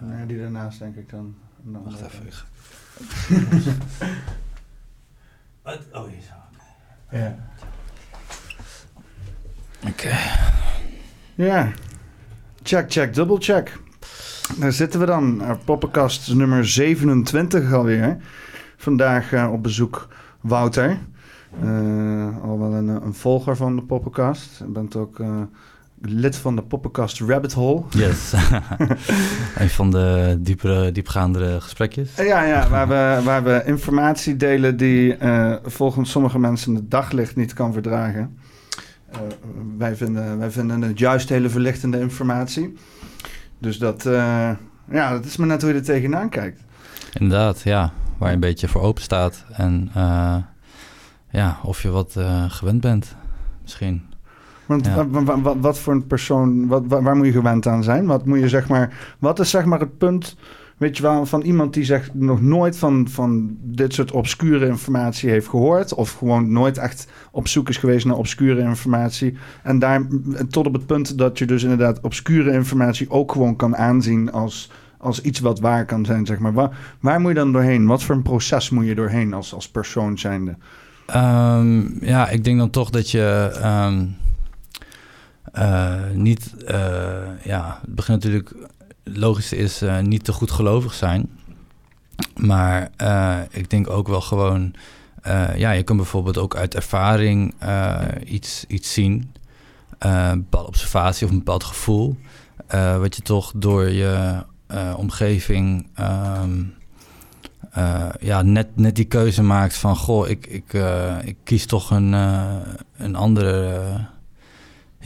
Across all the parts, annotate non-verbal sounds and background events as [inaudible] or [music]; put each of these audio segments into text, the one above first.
Nee, die daarnaast denk ik dan. dan Wacht even. ik ga- [laughs] Wat? Oh, hier zo. Ja. Oké. Ja. Check, check, double check. Daar zitten we dan. Uh, Poppenkast nummer 27 alweer. Vandaag eh, op bezoek Wouter. Eh, al wel een, een volger van de Poppenkast. Je bent ook eh, lid van de Poppenkast Rabbit Hole. Yes. [laughs] een van de diepere, diepgaandere gesprekjes. Ja, ja waar, we, waar we informatie delen die eh, volgens sommige mensen het daglicht niet kan verdragen. Eh, wij, vinden, wij vinden het juist hele verlichtende informatie. Dus dat, eh, ja, dat is maar net hoe je er tegenaan kijkt. Inderdaad, ja. Waar je een beetje voor open staat. En ja, of je wat gewend bent. Misschien. Want Ja. wat voor een persoon, wat, wa- waar moet je gewend aan zijn? Wat moet je zeg maar, wat is zeg maar het punt, weet je wel, van iemand die zegt nog nooit van, van dit soort obscure informatie heeft gehoord, of gewoon nooit echt op zoek is geweest naar obscure informatie, en daar tot op het punt dat je dus inderdaad obscure informatie ook gewoon kan aanzien als, als iets wat waar kan zijn, zeg maar. Waar, waar moet je dan doorheen? Wat voor een proces moet je doorheen als, als persoon zijnde? Ehm, ja, ik denk dan toch dat je ehm, eh, niet... eh, ja, het begint natuurlijk... Het logische is eh, niet te goed gelovig zijn. Maar eh, ik denk ook wel gewoon... eh, ja, je kan bijvoorbeeld ook uit ervaring eh, iets, iets zien. Eh, een bepaalde observatie of een bepaald gevoel. eh, wat je toch door je eh, omgeving... ehm, eh, ja, net, net die keuze maakt van... goh, ik, ik, eh, ik kies toch een, eh, een, andere, eh,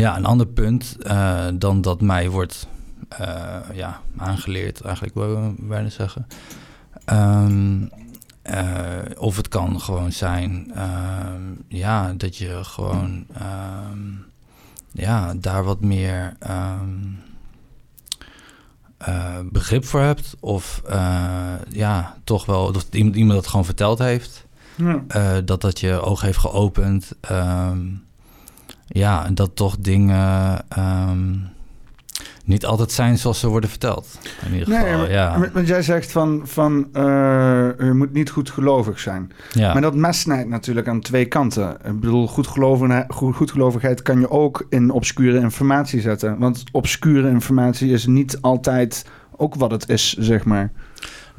ja, een ander punt... eh, dan dat mij wordt eh, ja, aangeleerd, eigenlijk wil ik bijna zeggen. Ehm, eh, of het kan gewoon zijn ehm, ja, dat je gewoon ehm, ja, daar wat meer... begrip voor hebt. Of ja, toch wel dat iemand, iemand dat gewoon verteld heeft. Ja. dat dat je oog heeft geopend. Ja, en dat toch dingen ehm, niet altijd zijn zoals ze worden verteld. In ieder geval, maar- ja. maar- want jij zegt van, van eh, je moet niet goed gelovig zijn. ja. Maar dat mes snijdt natuurlijk aan twee kanten. Ik bedoel, goedgelovigheid, goed, goedgelovigheid kan je ook in obscure informatie zetten. Want obscure informatie is niet altijd ook wat het is, zeg maar.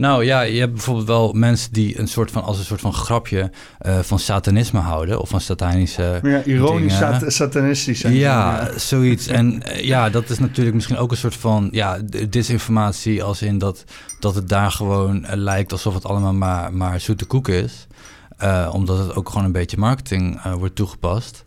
Nou ja, je hebt bijvoorbeeld wel mensen die een soort van als een soort van grapje eh, van satanisme houden of van satanische. Ja, ironisch sat- satanistisch zijn. Ja, zoiets. En eh, ja, dat is natuurlijk misschien ook een soort van ja, disinformatie als in dat, dat het daar gewoon eh, lijkt alsof het allemaal maar, maar zoete koek is. Omdat het ook gewoon een beetje marketing wordt toegepast.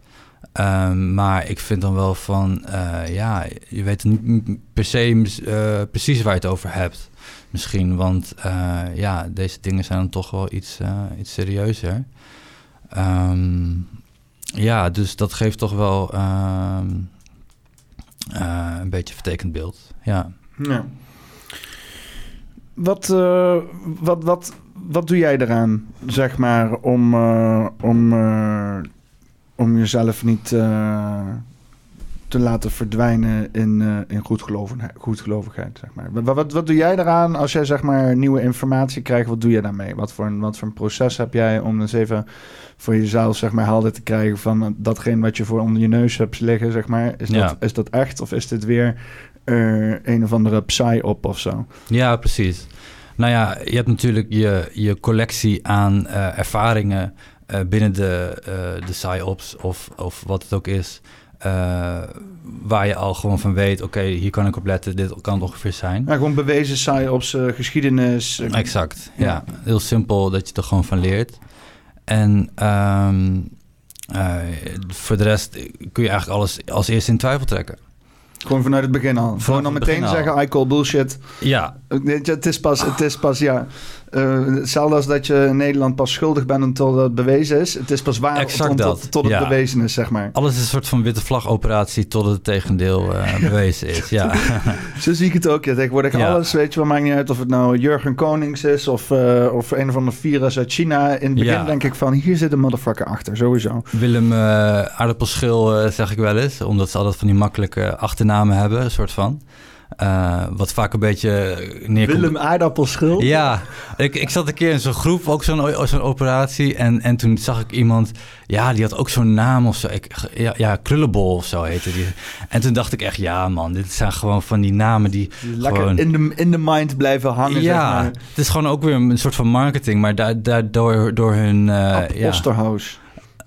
Ehm, maar ik vind dan wel van, ja, je weet niet per se precies waar je het over hebt. Misschien, want eh, ja, deze dingen zijn dan toch wel iets, eh, iets serieuzer. Ehm, ja, dus dat geeft toch wel ehm, eh, een beetje vertekend beeld. Ja. Ja. Wat, wat, wat, wat doe jij eraan, zeg maar, om, om, om jezelf niet te laten verdwijnen in, eh in goedgelovigheid, goedgelovigheid, zeg maar? Wat, wat, wat doe jij eraan als jij, zeg maar, nieuwe informatie krijgt? Wat doe je daarmee? Wat voor, een, wat voor een proces heb jij om eens even voor jezelf, zeg maar, helder te krijgen van eh, datgene wat je voor onder je neus hebt liggen, zeg maar? Is, Ja. dat, is dat echt of is dit weer er een of andere psy-op of zo? ja, precies. Nou ja, je hebt natuurlijk je, je collectie aan eh, ervaringen binnen de, de PsyOps of, of wat het ook is. Eh, waar je al gewoon van weet, oké, hier kan ik op letten, dit kan het ongeveer zijn. Ja, gewoon bewezen psy-ops, eh, geschiedenis. eh, Exact, ja. Ja. Heel simpel dat je er gewoon van leert. En ehm, eh, voor de rest kun je eigenlijk alles als eerste in twijfel trekken. Gewoon vanuit het begin al. Gewoon dan meteen zeggen, I call bullshit. Ja, Het is pas, het is pas ja. Eh, hetzelfde als dat je in Nederland pas schuldig bent until het bewezen is. Het is pas waar Exact tot, het ja. bewezen is, zeg maar. alles is een soort van witte vlag-operatie tot het tegendeel eh, [laughs] bewezen is. Ja. [laughs] Zo zie ik het ook. Ja. Tegenwoordig Ja. alles, weet je wel, maakt niet uit of het nou Jurgen Konings is of, eh, of een of andere virus uit China. In het begin Ja. denk ik van, hier zit een motherfucker achter, sowieso. Willem aardappelschil zeg ik wel eens, omdat ze altijd van die makkelijke achternamen hebben, een soort van. Eh, wat vaak een beetje neerkomt... Willem Aardappelschil? Ja, ik, ik zat een keer in zo'n groep, ook zo'n zo'n operatie. En, en toen zag ik iemand, ja, die had ook zo'n naam of zo. Ik, ja, ja, Krullenbol of zo heette die. En toen dacht ik echt, ja man, dit zijn gewoon van die namen die Lekker gewoon... in, de, in de mind blijven hangen, ja, zeg maar. het is gewoon ook weer een soort van marketing, maar da- daardoor door hun... eh, Ab ja, Osterhaus.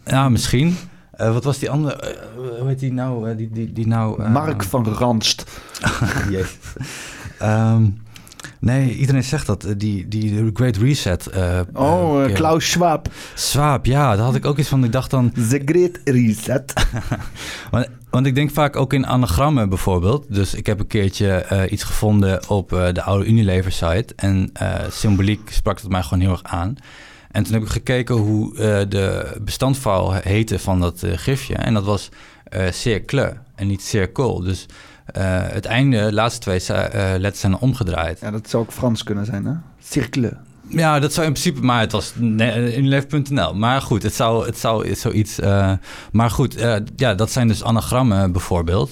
ja, misschien. Eh, wat was die andere? eh, hoe heet die nou? eh, die, die, die nou Mark van Ranst. [laughs] Jezus. Ehm, nee, iedereen zegt dat. Die, die Great Reset. Oh, Klaus Schwab. Schwab, ja, daar had ik ook iets van. Ik dacht dan... The Great Reset. [laughs] Want, want ik denk vaak ook in anagrammen bijvoorbeeld. Dus ik heb een keertje iets gevonden op de oude Unilever site. En symboliek sprak het mij gewoon heel erg aan. En toen heb ik gekeken hoe eh, de bestandvuil heette van dat eh, gifje. En dat was eh cercle en niet cirkel. Dus het einde, de laatste twee letters zijn omgedraaid. Ja, dat zou ook Frans kunnen zijn, hè? Circle. Ja, dat zou in principe, maar het was Unilever.nl. Maar goed, het zou, het zou zoiets. maar goed, ja, dat zijn dus anagrammen bijvoorbeeld.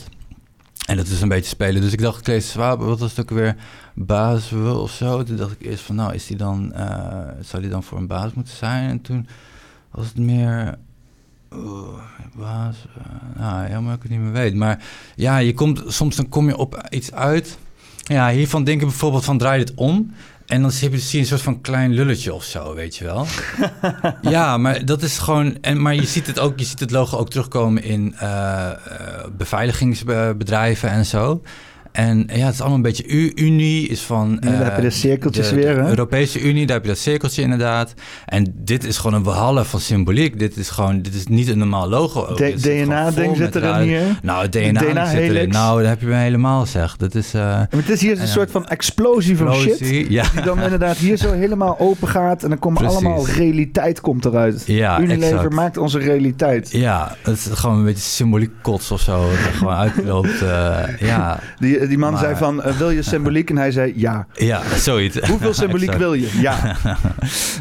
En dat is een beetje spelen. Dus ik dacht, ik lees Schwab, wat was het ook weer? Basel of zo. Toen dacht ik eerst van, nou, is die dan, eh, zou die dan voor een baas moeten zijn? En toen was het meer. baas. eh, nou, helemaal ik het niet meer weet. Maar ja, je komt, soms dan kom je op iets uit. Ja, hiervan denk ik bijvoorbeeld van draai dit om. En dan zie je, je een soort van klein lulletje of zo, weet je wel. [laughs] ja, maar dat is gewoon... En, maar je ziet het ook, je ziet het logo ook terugkomen in eh, eh, beveiligingsbedrijven en zo. En ja, het is allemaal een beetje... Unie is van... Daar eh, heb je de cirkeltjes de- weer, de hè? Europese Unie, daar heb je dat cirkeltje inderdaad. En dit is gewoon een behalve van symboliek. Dit is gewoon... Dit is niet een normaal logo. DNA-ding zit erin rare- hier. Nou, het DNA, zit erin. Nou, dat heb je me helemaal zeg. Dat is... eh Maar het is hier een En, soort van explosie van shit. Ja. Die dan inderdaad hier zo helemaal open gaat. En dan komen Precies. allemaal realiteit komt eruit. Ja, Unilever exact. maakt onze realiteit. Ja, het is gewoon een beetje symboliek kots of zo. Dat er gewoon uitloopt. eh, ja, [laughs] Die, die man Maar- zei van, eh, wil je symboliek? En hij zei, ja. [laughs] ja, zoiets. Hoeveel symboliek wil je? Ja. [laughs]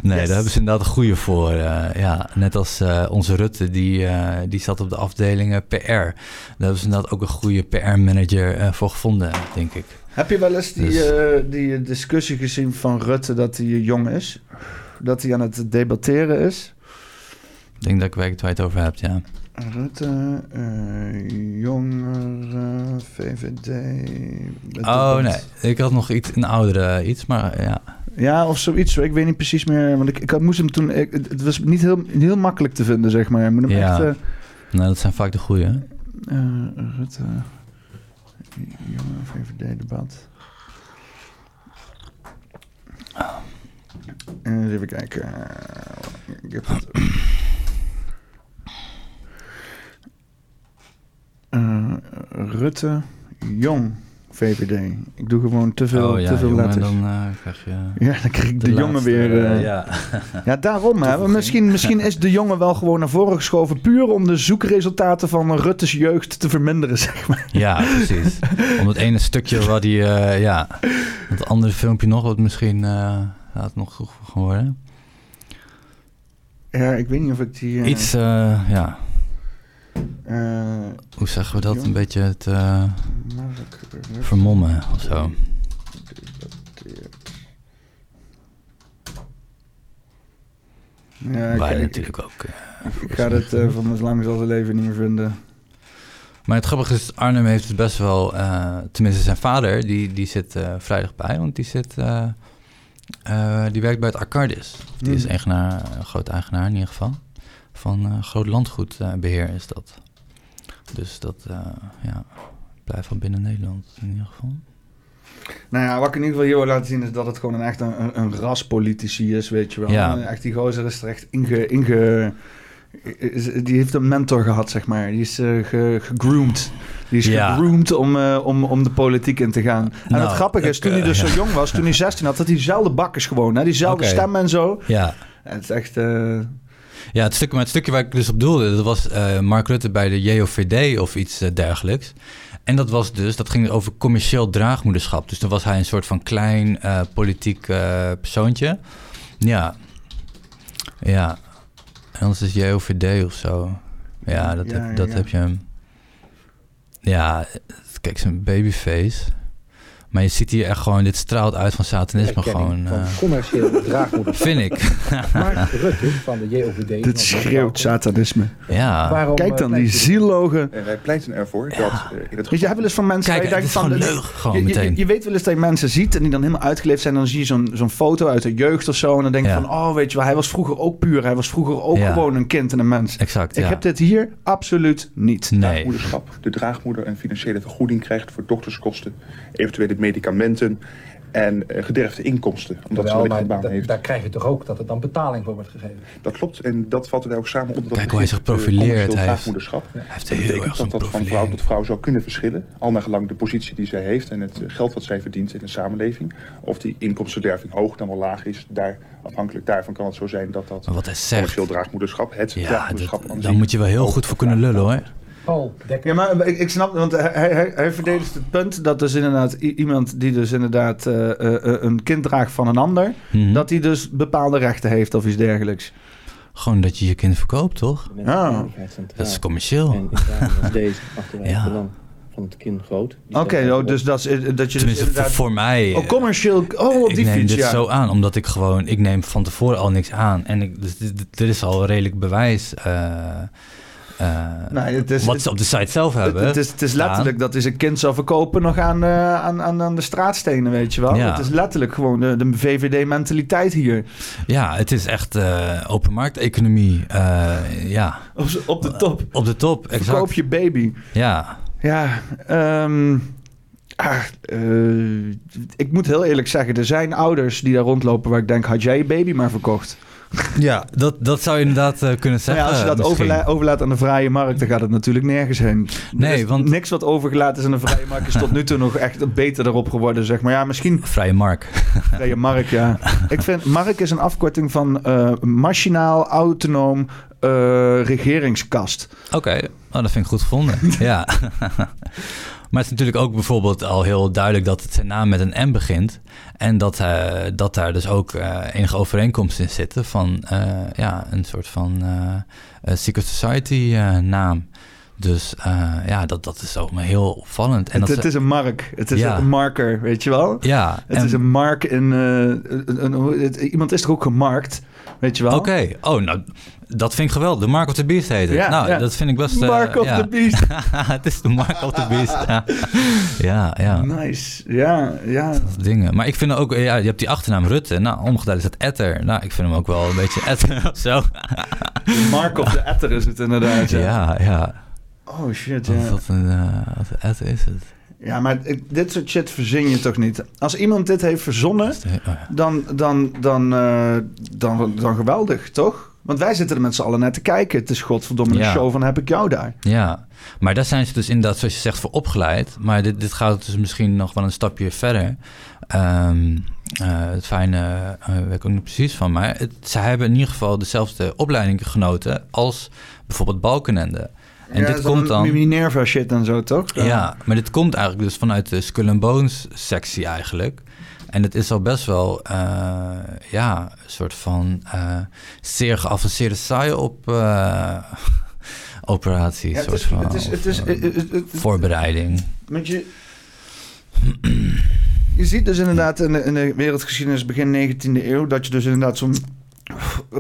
Nee, Yes. daar hebben ze inderdaad een goede voor. eh, ja, net als eh, onze Rutte, die, eh, die zat op de afdeling eh, PR. Daar hebben ze inderdaad ook een goede PR-manager eh, voor gevonden, denk ik. Heb je wel eens die, Dus- eh, die discussie gezien van Rutte dat hij jong is? Dat hij aan het debatteren is? Ik denk dat ik weet waar je het over hebt, ja. Rutte, eh jongeren, VVD. Oh nee, ik had nog iets, een oudere iets, maar ja. Ja, of zoiets. Ik weet niet precies meer. Want ik, ik moest hem toen. Ik, het was niet heel, heel makkelijk te vinden, zeg maar. Moet hem Ja. echt. eh, Nou, dat zijn vaak de goede. eh, Rutte. Jonge VVD-debat. En even kijken. Ik heb het. Eh, Rutte, Jong, VVD. Ik doe gewoon te veel, oh ja, te veel jongen, letters. dan eh, krijg je... Ja, dan krijg ik de, jongen laatste, weer. eh, ja. [laughs] ja, daarom. Hè. Misschien, misschien is de jongen wel gewoon naar voren geschoven... puur om de zoekresultaten van Rutte's jeugd te verminderen, [laughs] zeg maar. Ja, precies. Om het ene stukje wat die, eh, ja, het andere filmpje nog, wat misschien had nog goed geworden. Ja, ik weet niet of ik die... Iets, ja, hoe zeggen we dat? Een beetje het eh, vermommen of zo. Ja, Wij natuurlijk ook. eh, ik ga het eh, van mijn lang zal zijn leven niet meer vinden. Maar het grappige is, Arnhem heeft het best wel... eh, tenminste, zijn vader, die, die zit eh vrijdag bij. Want die zit... eh, eh, die werkt bij het Arcardis. Die is Hmm. eigenaar, een groot eigenaar in ieder geval. Van eh, groot landgoedbeheer is dat. Dus dat, eh, ja, blijft wel binnen Nederland in ieder geval. Nou ja, wat ik in ieder geval hier wil laten zien is dat het gewoon een echt een, een, een raspolitici is, weet je wel. Ja. Echt die gozer is er echt inge... inge die heeft een mentor gehad, zeg maar. Die is eh, ge, gegroomd. Die is Ja. gegroomd om, eh, om, om de politiek in te gaan. En Nou, het grappige is, toen hij eh, dus zo jong was, toen hij [laughs] 16 had, had hij diezelfde bakkers gewoon. Hè? Diezelfde Oké. stem en zo. Ja, En het is echt... ja het, stukje, maar het stukje waar ik dus op doelde, dat was eh, Mark Rutte bij de JOVD of iets eh, dergelijks. En dat was dus, dat ging over commercieel draagmoederschap. Dus dan was hij een soort van klein eh, politiek persoontje. Ja. Ja. En anders is JOVD of zo. Ja, dat, Ja, heb, dat ja. heb je hem. Ja, kijk, zijn babyface. Maar je ziet hier echt gewoon, dit straalt uit van satanisme gewoon. van eh, commerciële [laughs] draagmoeder. vind ik. [laughs] Mark Rutte van de JOVD. Dit schreeuwt satanisme. ja. Waarom, Kijk eh, dan, die pleit u- zielogen. En wij pleiten ervoor dat eh, in het Weet je, wel eens van mensen... Kijk, je is denkt gewoon van, leuk, gewoon je, je- meteen. Je, weet wel eens dat je mensen ziet en die dan helemaal uitgeleefd zijn. Dan zie je zo'n zo'n foto uit de jeugd of zo. En dan denk je Ja. van, oh weet je wel, hij was vroeger ook puur. Hij was vroeger ook Ja. gewoon een kind en een mens. Exact, Ik ja. heb dit hier absoluut niet. Nee. draagmoederschap. De draagmoeder een financiële vergoeding krijgt voor dokterskosten, eventuele medicamenten en eh, gederfde inkomsten. Omdat Jawel, maar baan heeft. daar krijg je toch ook dat er dan betaling voor wordt gegeven. Dat klopt en dat vatten wij ook samen onder dat Kijk hoe hij zich eh, profileert. Hij heeft- draagmoederschap. Hij heeft Dat heel erg dat dat van vrouw tot vrouw zou kunnen verschillen. Al naar gelang de positie die zij heeft en het geld wat zij verdient in de samenleving. Of die inkomstenderving hoog dan wel laag is. Daar, afhankelijk daarvan kan het zo zijn dat dat Maar wat hij zegt, commercieel draagmoederschap, het ja, draagmoederschap dat, daar moet je wel heel goed voor kunnen lullen hoor. Paul Dekker. Ja, maar ik, ik snap, want hij, hij, hij verdedigt het punt dat dus inderdaad iemand die dus inderdaad eh, eh, eh, een kind draagt van een ander, Mhm. dat hij dus bepaalde rechten heeft of iets dergelijks. Gewoon dat je je kind verkoopt, toch? Ah. centraal. Dat is commercieel. En als [laughs] deze Ja. belang van het kind groot. Oké, oh, dus dat, is, dat je dus Tenminste, voor, inderdaad... voor mij. Oh, commercieel... Oh, op ik die neem fiets, dit ja. zo aan, omdat ik gewoon, ik neem van tevoren al niks aan. En ik, dus, dit- dit- er is al redelijk bewijs. Nee, het is, wat ze op de site zelf hebben. het is, het is letterlijk dat hij zijn kind zou verkopen nog aan, eh, aan, aan, aan de straatstenen, weet je wel. Het is letterlijk gewoon de, de VVD-mentaliteit hier. Ja, het is echt eh open markteconomie. eh, ja, Op, op de top. op de top. Exact. Verkoop je baby. Ja, Ja, ehm, ah, eh, ik moet heel eerlijk zeggen, er zijn ouders die daar rondlopen waar ik denk, had jij je baby maar verkocht? Ja dat, dat zou je inderdaad eh, kunnen zeggen. ja, als je dat misschien. overla- overlaat aan de vrije markt, dan gaat het natuurlijk nergens heen. Nee, want- Niks wat overgelaten is aan de vrije markt is tot nu toe nog echt beter erop geworden, zeg maar. Ja, misschien Vrije markt. [laughs] vrije markt, ja. Ik vind, markt is een afkorting van eh, machinaal, autonoom, eh, regeringskast. Oké, oh, dat vind ik goed gevonden. ja. [laughs] [laughs] maar het is natuurlijk ook bijvoorbeeld al heel duidelijk dat het zijn naam met een M begint. En dat, eh, dat daar dus ook eh, enige overeenkomsten in zitten van eh, ja, een soort van secret society naam. Dus eh, ja, dat, dat is ook maar heel opvallend. En Het, dat het is een mark. Het is Ja. een marker, weet je wel? ja, Het en- is een mark in... eh, een, een- hoe- het- iemand is er ook gemarkt, weet je wel? Oké, oh, nou, dat vind ik geweldig. De Mark of the Beast heet het. Ja, nou, ja. dat vind ik best... eh, Mark of the Beast. [laughs] het is de Mark of the Beast, [laughs] ja. Ja. Nice. Ja, ja. dingen. Maar ik vind ook, ja, je hebt die achternaam Rutte. Nou, omgedraaid is het Etter. Nou, ik vind hem ook wel een beetje Etter [laughs] of zo. Mark of the Etter is het inderdaad. Ja, ja. Oh shit, Wat, ja. wat een uh, wat een is het. Ja, maar dit soort shit verzin je toch niet? Als iemand dit heeft verzonnen, oh dan, dan, dan, eh, dan, dan geweldig, toch? Want wij zitten er met z'n allen naar te kijken. Het is godverdomme een show van heb ik jou daar. Ja, maar daar zijn ze dus inderdaad, zoals je zegt, voor opgeleid. Maar dit, dit gaat dus misschien nog wel een stapje verder. Ehm, eh, het fijne eh, weet ik ook niet precies van. Maar het, ze hebben in ieder geval dezelfde opleiding genoten als bijvoorbeeld Balkenende. En ja, dit komt dan... Minerva shit en zo, toch? Ja, maar dit komt eigenlijk dus vanuit de Skull and Bones sectie eigenlijk. En het is al best wel, eh, ja, een soort van eh, zeer geavanceerde psy-op eh, [laughs] operatie. Ja, een het soort van, het is, het is, of, het- het- het- voorbereiding. Want je, je ziet dus inderdaad in de, in de wereldgeschiedenis begin 19e eeuw... dat je dus inderdaad zo'n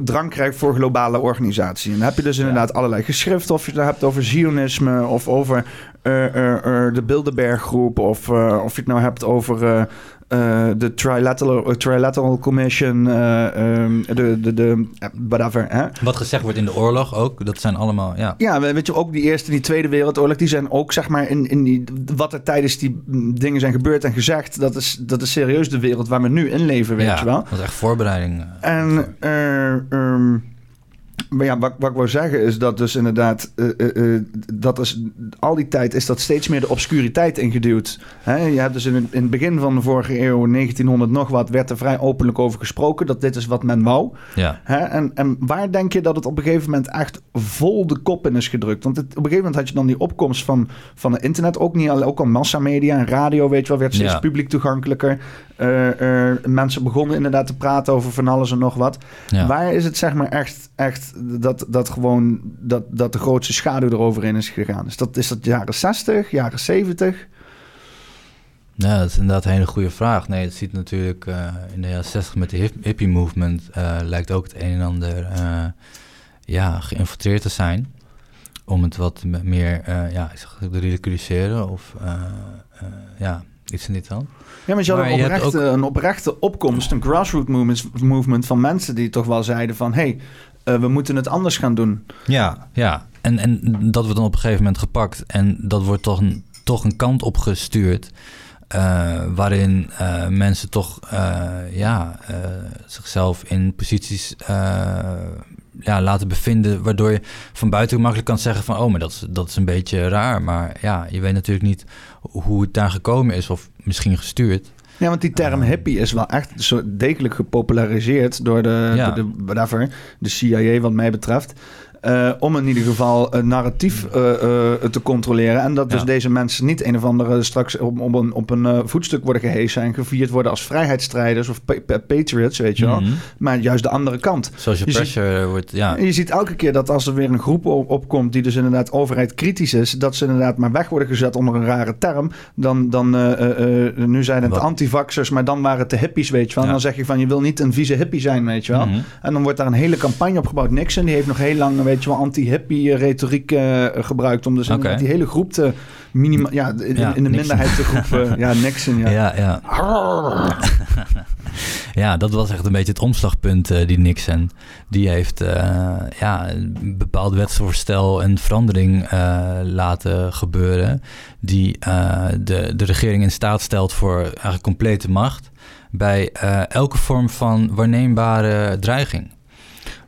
drang krijgt voor globale organisatie. En dan heb je dus inderdaad allerlei geschriften... of je het nou hebt over Zionisme of over eh, eh, eh, de Bilderberg-groep... of, of je het nou hebt over... eh, de Trilateral, eh, Trilateral Commission, eh, ehm, de, de, de, whatever, hè? Wat gezegd wordt in de oorlog ook, dat zijn allemaal, ja. Ja, we- weet je, ook die Eerste en die Tweede Wereldoorlog, die zijn ook, zeg maar, in, in die, wat er tijdens die mm, dingen zijn gebeurd en gezegd, dat is, dat is serieus de wereld waar we nu in leven, weet ja, je wel. dat is echt voorbereiding. En, voor. Maar ja, wat, wat ik wil zeggen is dat dus inderdaad, eh, eh, eh, dat is, al die tijd is dat steeds meer de obscuriteit ingeduwd. Hè? Je hebt dus in het, in het begin van de vorige eeuw, 1900 nog wat, werd er vrij openlijk over gesproken dat dit is wat men wou. ja. Hè? En, en waar denk je dat het op een gegeven moment echt vol de kop in is gedrukt? Want het, op een gegeven moment had je dan die opkomst van, van het internet, ook, niet, al- ook al massamedia en radio, weet je wel, werd steeds Ja. publiek toegankelijker. Eh, eh, mensen begonnen inderdaad te praten over van alles en nog wat. ja. Waar is het zeg maar echt, echt dat, dat gewoon dat, dat de grootste schaduw eroverheen is gegaan? Is dat, is dat jaren 60, jaren 70? Ja, dat is inderdaad een hele goede vraag. Nee, het ziet natuurlijk eh, in de jaren 60 met de hip- hippie movement lijkt ook het een en ander ja, geïnfiltreerd te zijn. Om het wat me- meer ja, te ridiculiseren of ja, iets in dit dan. Ja, maar je had Maar een, je oprechte, ook- een oprechte opkomst, een grassroots movement, movement van mensen die toch wel zeiden van... hé, hey, we moeten het anders gaan doen. Ja, ja. En, en dat wordt dan op een gegeven moment gepakt en dat wordt toch een, toch een kant op gestuurd... Uh, waarin uh, mensen toch ja, zichzelf in posities ja, laten bevinden, waardoor je van buiten makkelijk kan zeggen van oh, maar dat is, dat is een beetje raar. Maar ja, je weet natuurlijk niet hoe het daar gekomen is of misschien gestuurd. Ja, want die term hippie is wel echt zo degelijk gepopulariseerd door de, Ja. de, de, whatever, de CIA wat mij betreft. Uh, om in ieder geval een narratief uh, uh, te controleren. En dat dus deze mensen niet een of andere straks op, op een, op een voetstuk worden gehezen en gevierd worden als vrijheidsstrijders of pa pa patriots, weet je wel. Mhm. Maar juist de andere kant. Social Je ziet- pressure wordt, ja. En je ziet elke keer dat als er weer een groep op- opkomt die dus inderdaad overheid kritisch is, dat ze inderdaad maar weg worden gezet onder een rare term. Dan, dan eh, eh, eh, nu zijn het Wat? antivaxers, maar dan waren het de hippies, weet je wel. Ja. Dan zeg je van je wil niet een vieze hippie zijn, weet je wel. Mhm. En dan wordt daar een hele campagne op gebouwd. Nixon die heeft nog heel lang, weet je wel, anti-hippie eh, retoriek eh, gebruikt om dus die hele groep te minima, ja, in, Ja, in de minderheid te groepen. ja, Nixon, ja. [laughs] Ja, ja. [laughs] ja, dat was echt een beetje het omslagpunt, eh, die Nixon. Die heeft eh, ja, een bepaald wetsvoorstel en verandering eh, laten gebeuren... die eh, de, de regering in staat stelt voor eigenlijk complete macht... bij eh, elke vorm van waarneembare dreiging.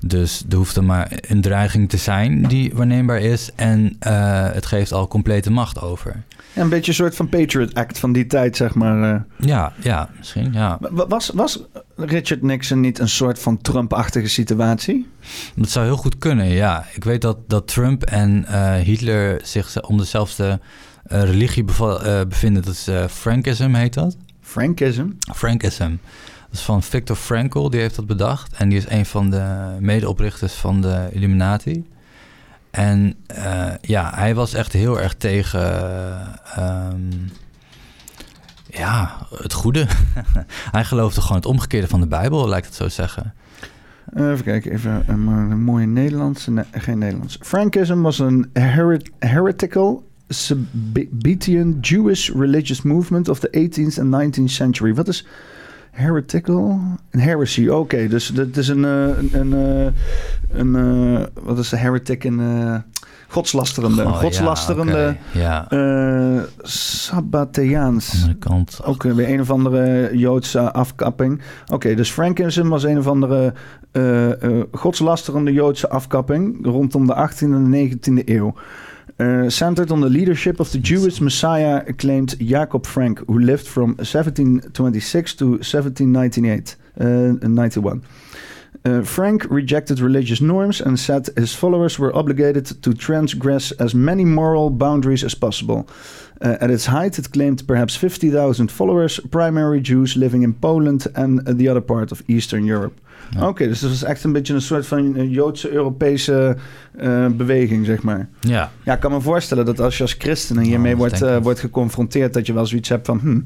Dus er hoeft er maar een dreiging te zijn die waarneembaar is... en eh, het geeft al complete macht over. Ja, een beetje een soort van Patriot Act van die tijd, zeg maar. eh. Ja, ja, misschien, ja. Wa- Was, was Richard Nixon niet een soort van Trump-achtige situatie? Dat zou heel goed kunnen, ja. Ik weet dat, dat Trump en eh, Hitler zich om dezelfde religie bevinden. Dat is Frankism, heet dat? Frankism? Frankism. Van Viktor Frankl, die heeft dat bedacht. En die is een van de medeoprichters van de Illuminati. En eh, ja, hij was echt heel erg tegen eh, ehm, ja, het goede. [laughs] hij geloofde gewoon het omgekeerde van de Bijbel, lijkt het zo zeggen. Eh, even kijken, even een, een mooie Nederlandse. Geen Nederlands. Frankism was een heretical Sabbatean Jewish religious movement of the 18th and 19th century. Wat is heretical? Een heresy, oké. dus dat is een... eh, een, een, eh, een eh, wat is de heretic? Een eh, godslasterende. Oh, godslasterende... Ja, Sabbateaans. kant. Ook weer een of andere Joodse afkapping. Oké, dus Frankism was een of andere eh, godslasterende Joodse afkapping rondom de 18e en de 19e eeuw. Uh, centered on the leadership of the Jewish Messiah, claimed Jacob Frank, who lived from 1726 to 1798, uh, 91. Uh, Frank rejected religious norms and said his followers were obligated to transgress as many moral boundaries as possible. Uh, at its height, it claimed perhaps 50,000 followers, primarily Jews living in Poland and uh, the other part of Eastern Europe. Ja. Oké, dus dat was echt een beetje een soort van uh, Joodse-Europese uh, beweging, zeg maar. Ja, Ja, ik kan me voorstellen dat als je als christen hiermee wordt, uh, wordt geconfronteerd, dat je wel zoiets hebt van, hm,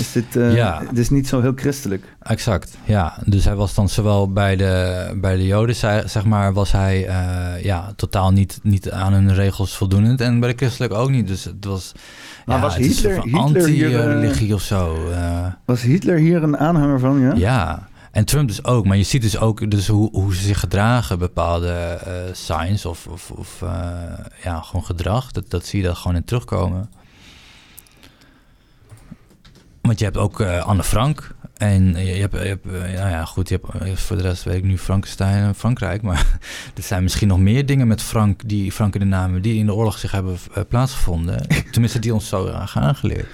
is dit, uh, Ja. dit is niet zo heel christelijk. exact. Ja, dus hij was dan zowel bij de, bij de Joden, zeg maar, was hij eh, ja, totaal niet, niet aan hun regels voldoende. En bij de christelijke ook niet. Dus het was, Maar ja, was het Hitler- hier, eh, anti-religie of zo. eh. Was Hitler hier een aanhanger van, ja? Ja, en Trump dus ook. Maar je ziet dus ook dus hoe, hoe ze zich gedragen, bepaalde eh signs of, of, of eh, ja, gewoon gedrag. Dat, dat zie je daar gewoon in terugkomen. Want je hebt ook eh, Anne Frank. En je, je hebt, je hebt eh, nou ja, goed, je hebt, eh, voor de rest weet ik nu Frankenstein en Frankrijk. Maar [laughs] er zijn misschien nog meer dingen met Frank, die Frank in de namen, die in de oorlog zich hebben eh, plaatsgevonden. [laughs] Tenminste, die ons zo graag aangeleerd.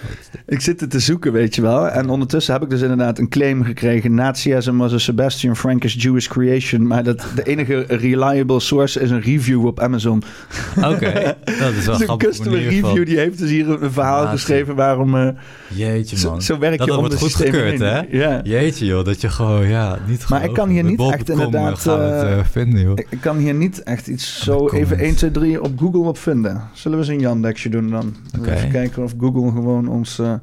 Ik zit het te zoeken, weet je wel. En ondertussen heb ik dus inderdaad een claim gekregen. Nazism was a Sebastian Frankish Jewish creation. Maar dat, de enige reliable source is een review op Amazon. Oké, [laughs] dat is wel Dus een grappig. customer manier van- review die heeft dus hier een verhaal Nazi. geschreven waarom... eh, Jeetje zo, zo werk dat je dat om wordt hè? Ja. Jeetje joh, dat je gewoon, ja, niet Maar ik kan hier niet echt inderdaad, het eh, eh, vinden, joh. Ik, ik kan hier niet echt iets zo even comments. 1, 2, 3 op Google op vinden. Zullen we eens een Yandexje doen dan? Oké. Even kijken of Google gewoon ons... eh,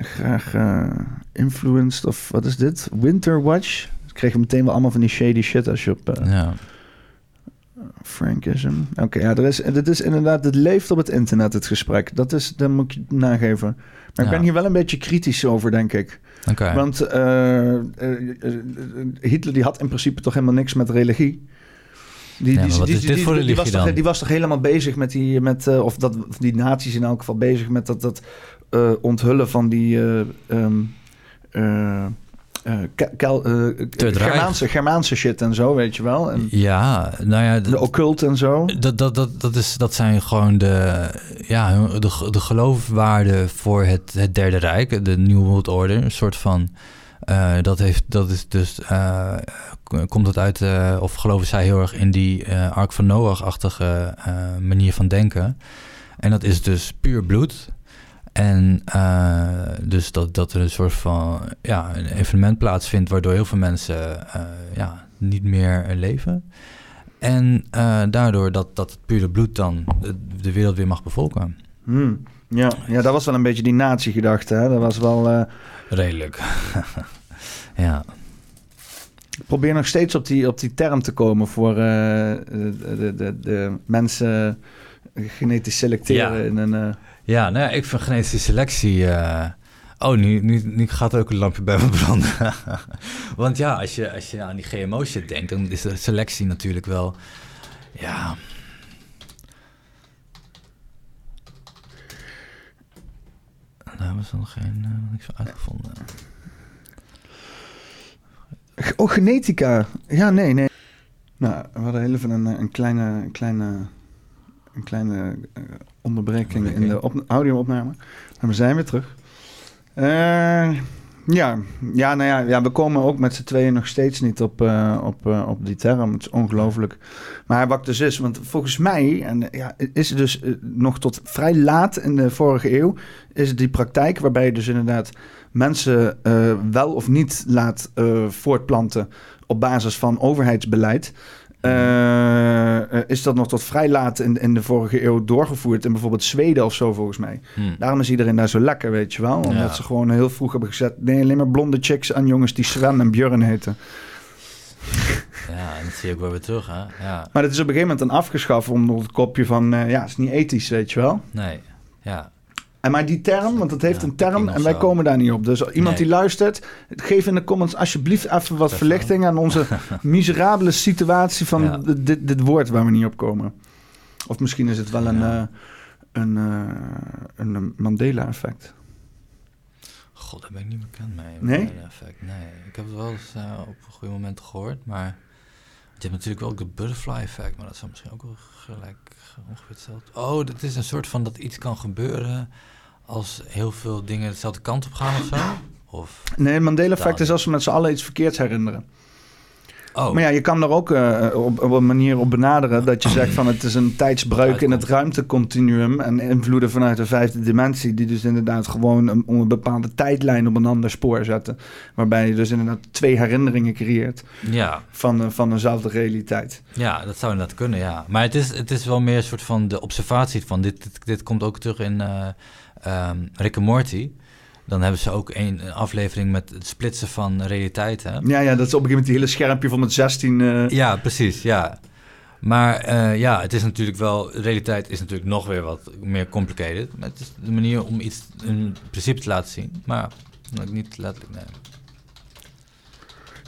graag eh, influenced of wat is dit? Winter Watch. Dan kreeg je meteen wel allemaal van die shady shit als je op eh, Ja. Frankism. Oké, ja, er is, dit is inderdaad, het leeft op het internet, het gesprek. Dat is, dat moet ik je nageven. Maar ik ben hier wel een beetje kritisch over, denk ik. Want eh, eh, eh, Hitler die had in principe toch helemaal niks met religie. Die, Ja, was toch, dan? die was toch helemaal bezig met die, met, of, dat, of die nazi's in elk geval bezig met dat, dat onthullen van die eh, ehm, eh, eh, kel- eh, Rijk. Germaanse, Germaanse shit en zo, weet je wel. En Ja, nou ja, de occult en zo. Dat, dat, dat, dat, is, dat zijn gewoon de, ja, de, de geloofwaarden voor het, het Derde Rijk, de New World Order. Een soort van. eh, dat, heeft, dat is dus. eh, komt dat uit, eh, of geloven zij heel erg in die eh Ark van Noach-achtige eh, manier van denken? En dat is dus puur bloed. En eh, dus dat, dat er een soort van ja, een evenement plaatsvindt waardoor heel veel mensen eh, ja, niet meer leven. En eh, daardoor dat, dat het pure bloed dan de, de wereld weer mag bevolken. Hmm. Ja, ja, dat was wel een beetje die nazi-gedachte. Hè? Dat was wel. Redelijk. [laughs] ja. ik probeer nog steeds op die, op die term te komen voor de, de, de, de mensen genetisch selecteren Ja. in een. Ja, nou ik vind genetische selectie... eh, Oh, nu, nu, nu gaat er ook een lampje bij me branden. [laughs] Want ja, als je, als je aan die GMO-shit denkt... dan is de selectie natuurlijk wel... Ja... Daar ze nog geen, eh, niks van uitgevonden. Oh, genetica. Ja, nee, nee. Nou, we hadden heel even een, eh, een kleine, een kleine, een kleine eh, onderbreking in de op, audio-opname. Maar we zijn weer terug. Eh, ja. Ja, nou ja, ja, we komen ook met z'n tweeën nog steeds niet op, eh, op, op die term. Het is ongelooflijk. Maar wat dus is, want volgens mij en, ja, is het dus nog tot vrij laat in de vorige eeuw... is het die praktijk waarbij je dus inderdaad mensen wel of niet laat voortplanten op basis van overheidsbeleid. Eh, eh, is dat nog tot vrij laat in, in de vorige eeuw doorgevoerd in bijvoorbeeld Zweden of zo volgens mij. Hm. Daarom is iedereen daar zo lekker, weet je wel. Omdat Ja. ze gewoon heel vroeg hebben gezet. Nee, alleen maar blonde chicks aan jongens die Sven en Björn heten. Ja, en dat zie je ook wel weer terug, hè? Ja, Maar dat is op een gegeven moment dan afgeschaft onder het kopje van... eh, ja, het is niet ethisch, weet je wel. nee. Ja, En maar die term, want het heeft Ja, een term en wij komen daar niet op. Dus iemand Nee. die luistert, geef in de comments alsjeblieft even wat verlichting aan onze [laughs] miserabele situatie van Ja. dit- dit, woord waar we niet op komen. Of misschien is het wel een, Ja. eh, een, eh, een Mandela-effect. god, daar ben ik niet bekend mee. Nee? Mandela effect. Nee, ik heb het wel eens eh, op goede momenten gehoord, maar... Je hebt natuurlijk wel ook de butterfly effect, maar dat zou misschien ook wel gelijk ongeveer hetzelfde... Oh, dat is een soort van dat iets kan gebeuren als heel veel dingen dezelfde kant op gaan of zo? Of... Nee, het Mandela-effect is als we met z'n allen iets verkeerds herinneren. Oh, Maar ja, je kan er ook eh, op, op een manier op benaderen dat je zegt van het is een tijdsbreuk in het ruimtecontinuum en invloeden vanuit de vijfde dimensie die dus inderdaad gewoon een, om een bepaalde tijdlijn op een ander spoor zetten. Waarbij je dus inderdaad twee herinneringen creëert ja. van, eh, van eenzelfde realiteit. Ja, dat zou inderdaad kunnen, ja. Maar het is, het is wel meer een soort van de observatie van... Dit, dit, dit komt ook terug in eh ehm, Rick and Morty. Dan hebben ze ook een, een aflevering met het splitsen van realiteiten. Ja, ja, dat is op een gegeven moment die hele schermpje van met 16. eh, Ja, precies, ja. Maar eh, ja, het is natuurlijk wel... Realiteit is natuurlijk nog weer wat meer complicated. Maar het is de manier om iets in principe te laten zien. Maar ook niet letterlijk, nee.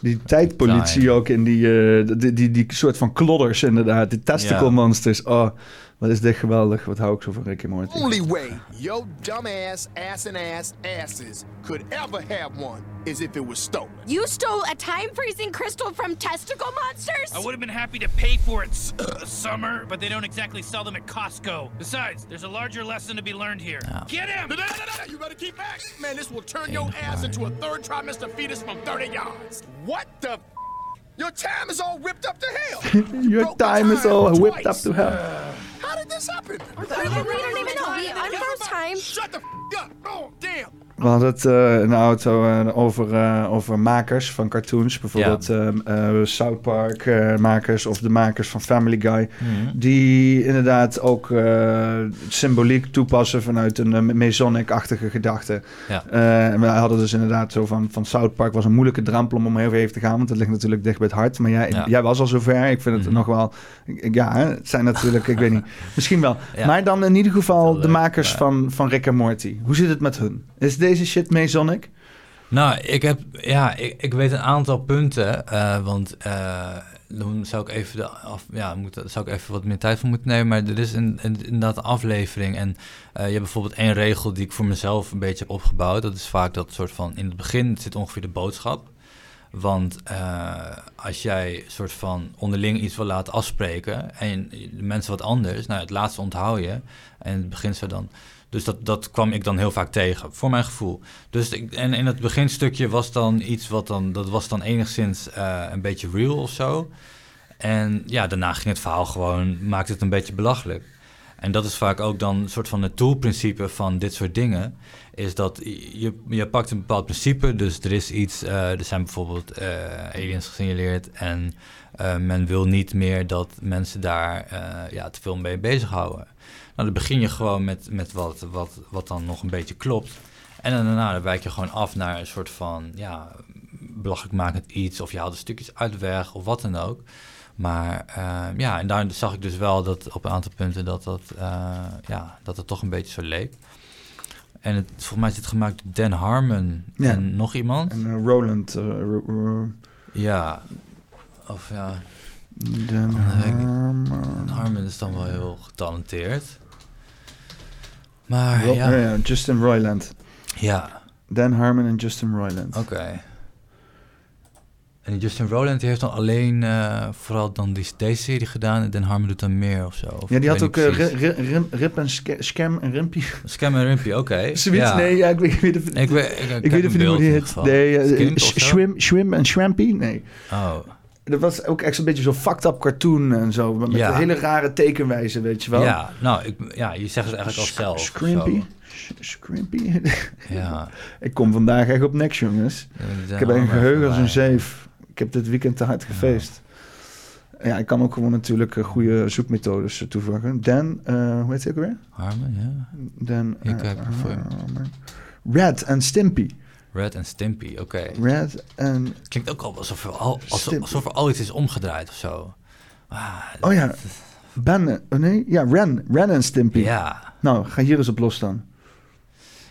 Die tijdpolitie ook in die, eh, die, die, die soort van klodders inderdaad. Die testicle Ja. monsters. Oh, wat is dit geweldig. Wat hou ik zo van Rick en Morty. Only way your dumbass ass and ass asses could ever have one is if it was stolen. You stole a time freezing crystal from testicle monsters? I would have been happy to pay for it, uh, Summer, but they don't exactly sell them at Costco. Besides, there's a larger lesson to be learned here. Get him! No, no, no, no, no, You better keep back. Man, this will turn your ass into a third trimester fetus from 30 yards. What the f- Your time is all whipped up to hell. [laughs] Your broke time is all whipped up to hell. How did this happen? We don't even know. We, on first time, Shut the f- up. Oh, damn. We hadden het eh, in de auto eh, over, eh, over makers van cartoons. Bijvoorbeeld ehm, eh, South Park makers of de makers van Family Guy. Mhm. Die inderdaad ook symboliek toepassen vanuit een Masonic-achtige gedachte. Ja. En we hadden dus inderdaad zo van, van South Park was een moeilijke drempel om heel even te gaan. Want dat ligt natuurlijk dicht bij het hart. Maar jij, Ja. jij was al zover. Ik vind het Mhm. nog wel... ik- Ja, het zijn natuurlijk... ik weet niet. [laughs] Misschien wel. Ja. Maar dan in ieder geval de leuk, makers van, van Rick en Morty. Hoe zit het met hun? Is deze shit Masonic? Nou, ik heb, ja, ik, ik weet een aantal punten, eh, want eh, dan zou ik even de af, ja, moet, zou ik even wat meer tijd voor moeten nemen. Maar er is een, een, inderdaad aflevering en eh, je hebt bijvoorbeeld één regel die ik voor mezelf een beetje opgebouwd. Dat is vaak dat soort van, in het begin zit ongeveer de boodschap. Want als jij soort van onderling iets wil laten afspreken en de mensen wat anders, nou het laatste onthoud je en het begint zo dan. Dus dat, dat kwam ik dan heel vaak tegen, voor mijn gevoel. Dus ik, en in het beginstukje was dan iets wat dan, dat was dan enigszins eh, een beetje real of zo. En ja, daarna ging het verhaal gewoon, maakte het een beetje belachelijk. En dat is vaak ook dan een soort van het doelprincipe van dit soort dingen. Is dat je, je pakt een bepaald principe, dus er is iets, eh, er zijn bijvoorbeeld eh, aliens gesignaleerd en men wil niet meer dat mensen daar ja, te veel mee bezighouden. Nou, dan begin je gewoon met, met wat, wat, wat dan nog een beetje klopt. En dan daarna dan wijk je gewoon af naar een soort van, ja, belachelijkmakend iets. Of je haalt er stukjes uit weg of wat dan ook. Maar eh, ja, en daar zag ik dus wel dat op een aantal punten dat, dat, eh, ja, dat het toch een beetje zo leek. En het, volgens mij is het gemaakt door Dan Harmon Ja. en nog iemand. En eh, Roland... eh, Ja, of ja, Dan Harmon. Harmon is dan wel heel getalenteerd. Maar Ro- ja, Justin Roiland. ja, Dan Harmon en Justin Roiland. oké. En Justin Roland die heeft dan alleen eh, vooral dan die, deze serie gedaan en Dan Harmon doet dan meer of zo. Of Ja, die had ook niet eh, ri- rim- Rip en Sca- Scam en Rimpy. Scam en Rumpy, oké. [laughs] Zoiets, ja. nee, ja, ik weet, ik weet even- Ik, weet, ik, ik heb weet een even niet hoe die heet. Nee, eh? Shwim, Shwim en Shwampy? Nee. Oh, Dat was ook echt een beetje zo'n fucked up cartoon en zo. Met Ja. een hele rare tekenwijze, weet je wel. ja. Nou, ik, ja, je zegt het eigenlijk al Sk- zelf. Scrimpy. Scrimpy. [laughs] Ja. ik kom vandaag echt op niks, jongens. Ik heb een geheugen als een zeef. Ik heb dit weekend te hard gefeest. Ja, ik kan ook gewoon natuurlijk eh, goede zoekmethodes eh, toevoegen. Dan, eh, hoe heet hij ook weer? Harmon, ja. Dan, Ik eh, heb. Red en Stimpy. Red en Stimpy, oké. Red en... Klinkt ook al alsof er al, alsof, alsof er al iets is omgedraaid of zo. Ah, Oh ja, Ben... Oh nee, ja, Ren. Ren en Stimpy. ja. Nou, ga hier eens op los dan.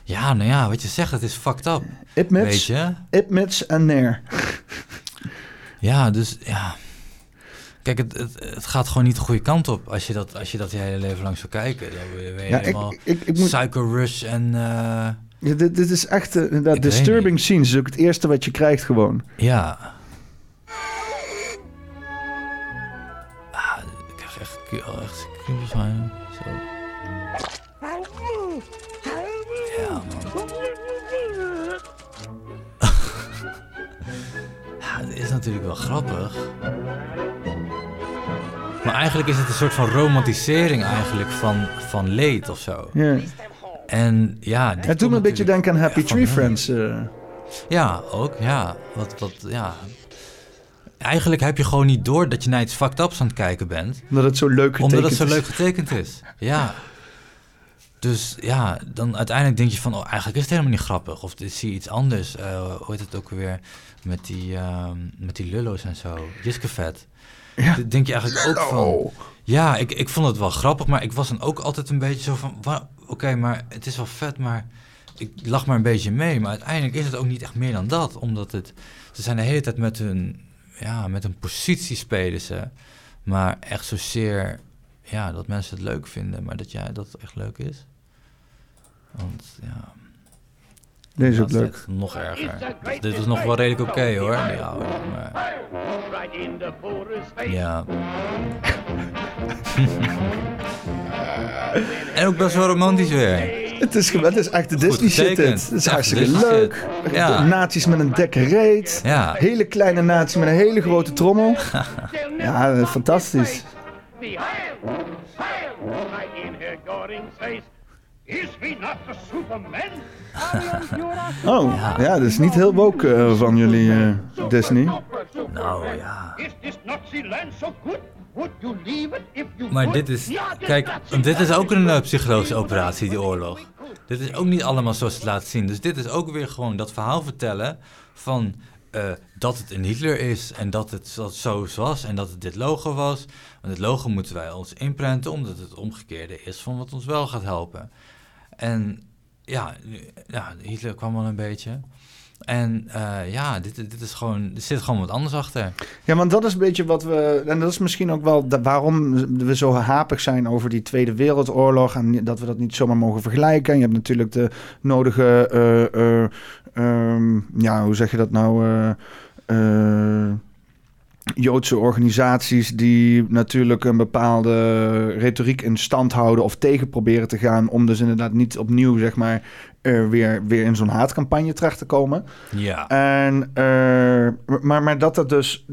Ja, nou ja, wat je zegt, het is fucked up. Weet Ipmits? Ipmits en Nair. Ja, dus ja. Kijk, het, het, het gaat gewoon niet de goede kant op als je dat, als je dat je hele leven lang zou kijken. Dan ben je, ben je Ja, ik, ik, ik moet... Psycho Rush en uh, Ja, dit, dit is echt uh, inderdaad disturbing scenes. is ook het eerste wat je krijgt gewoon. ja. Ah, ik krijg echt, ki- echt kriebels van. Zo. Ja, man. [laughs] ja, het is natuurlijk wel grappig. Maar eigenlijk is het een soort van romantisering eigenlijk van, van leed of zo. Ja. En ja... Het doet me een beetje denken aan Happy Tree. Friends. eh. Ja, ook, ja. Wat, wat, ja. Eigenlijk heb je gewoon niet door dat je naar iets fucked ups aan het kijken bent. omdat het zo leuk getekend Omdat het zo is. leuk getekend is. Ja. Dus ja, dan uiteindelijk denk je van, oh, eigenlijk is het helemaal niet grappig. Of zie je iets anders. Eh hoe heet het ook weer? Met die, ehm, met die lullo's en zo. Jiskevet. Ja. Denk je eigenlijk ook van... Ja, ik, ik vond het wel grappig, maar ik was dan ook altijd een beetje zo van... Oké, maar het is wel vet, maar ik lag maar een beetje mee. Maar uiteindelijk is het ook niet echt meer dan dat. Omdat het... Ze zijn de hele tijd met hun... Ja, met hun positie spelen ze. Maar echt zozeer... Ja, dat mensen het leuk vinden, maar dat jij dat echt leuk is. Want ja... Deze is ook leuk. Nog erger. Dit is nog wel redelijk oké hoor. Ja, maar... Ja. [laughs] en ook best wel romantisch weer. Het is, het is echt de Disney shit. Het is Echt hartstikke Disney leuk. Ja. Naties met een dikke reet. Ja. Hele kleine natie met een hele grote trommel. [laughs] ja, fantastisch. Is he not the Superman? [laughs] Oh, ja, dat is niet heel woke eh, van jullie, eh, Disney. Nou ja. Is this Nazi land so good? Would you leave it if you Maar dit is, Ja, kijk, dit is ook een eh, psychologische operatie, die oorlog. Dit is ook niet allemaal zoals het laat zien. Dus dit is ook weer gewoon dat verhaal vertellen van eh, dat het een Hitler is en dat het zo- zo was en dat het dit logo was. Want het logo moeten wij ons inprenten omdat het omgekeerde is van wat ons wel gaat helpen. En ja, ja Hitler kwam al een beetje. En eh, ja, dit, dit is gewoon, er zit gewoon wat anders achter. Ja, want dat is een beetje wat we. En dat is misschien ook wel waarom we zo hapig zijn over die Tweede Wereldoorlog. En dat we dat niet zomaar mogen vergelijken. Je hebt natuurlijk de nodige. eh, eh, ehm, ja, hoe zeg je dat nou? Joodse organisaties die natuurlijk een bepaalde retoriek in stand houden of tegen proberen te gaan om dus inderdaad niet opnieuw zeg maar weer, weer in zo'n haatcampagne terecht te komen. Ja. En, eh, maar, maar dat dat dus,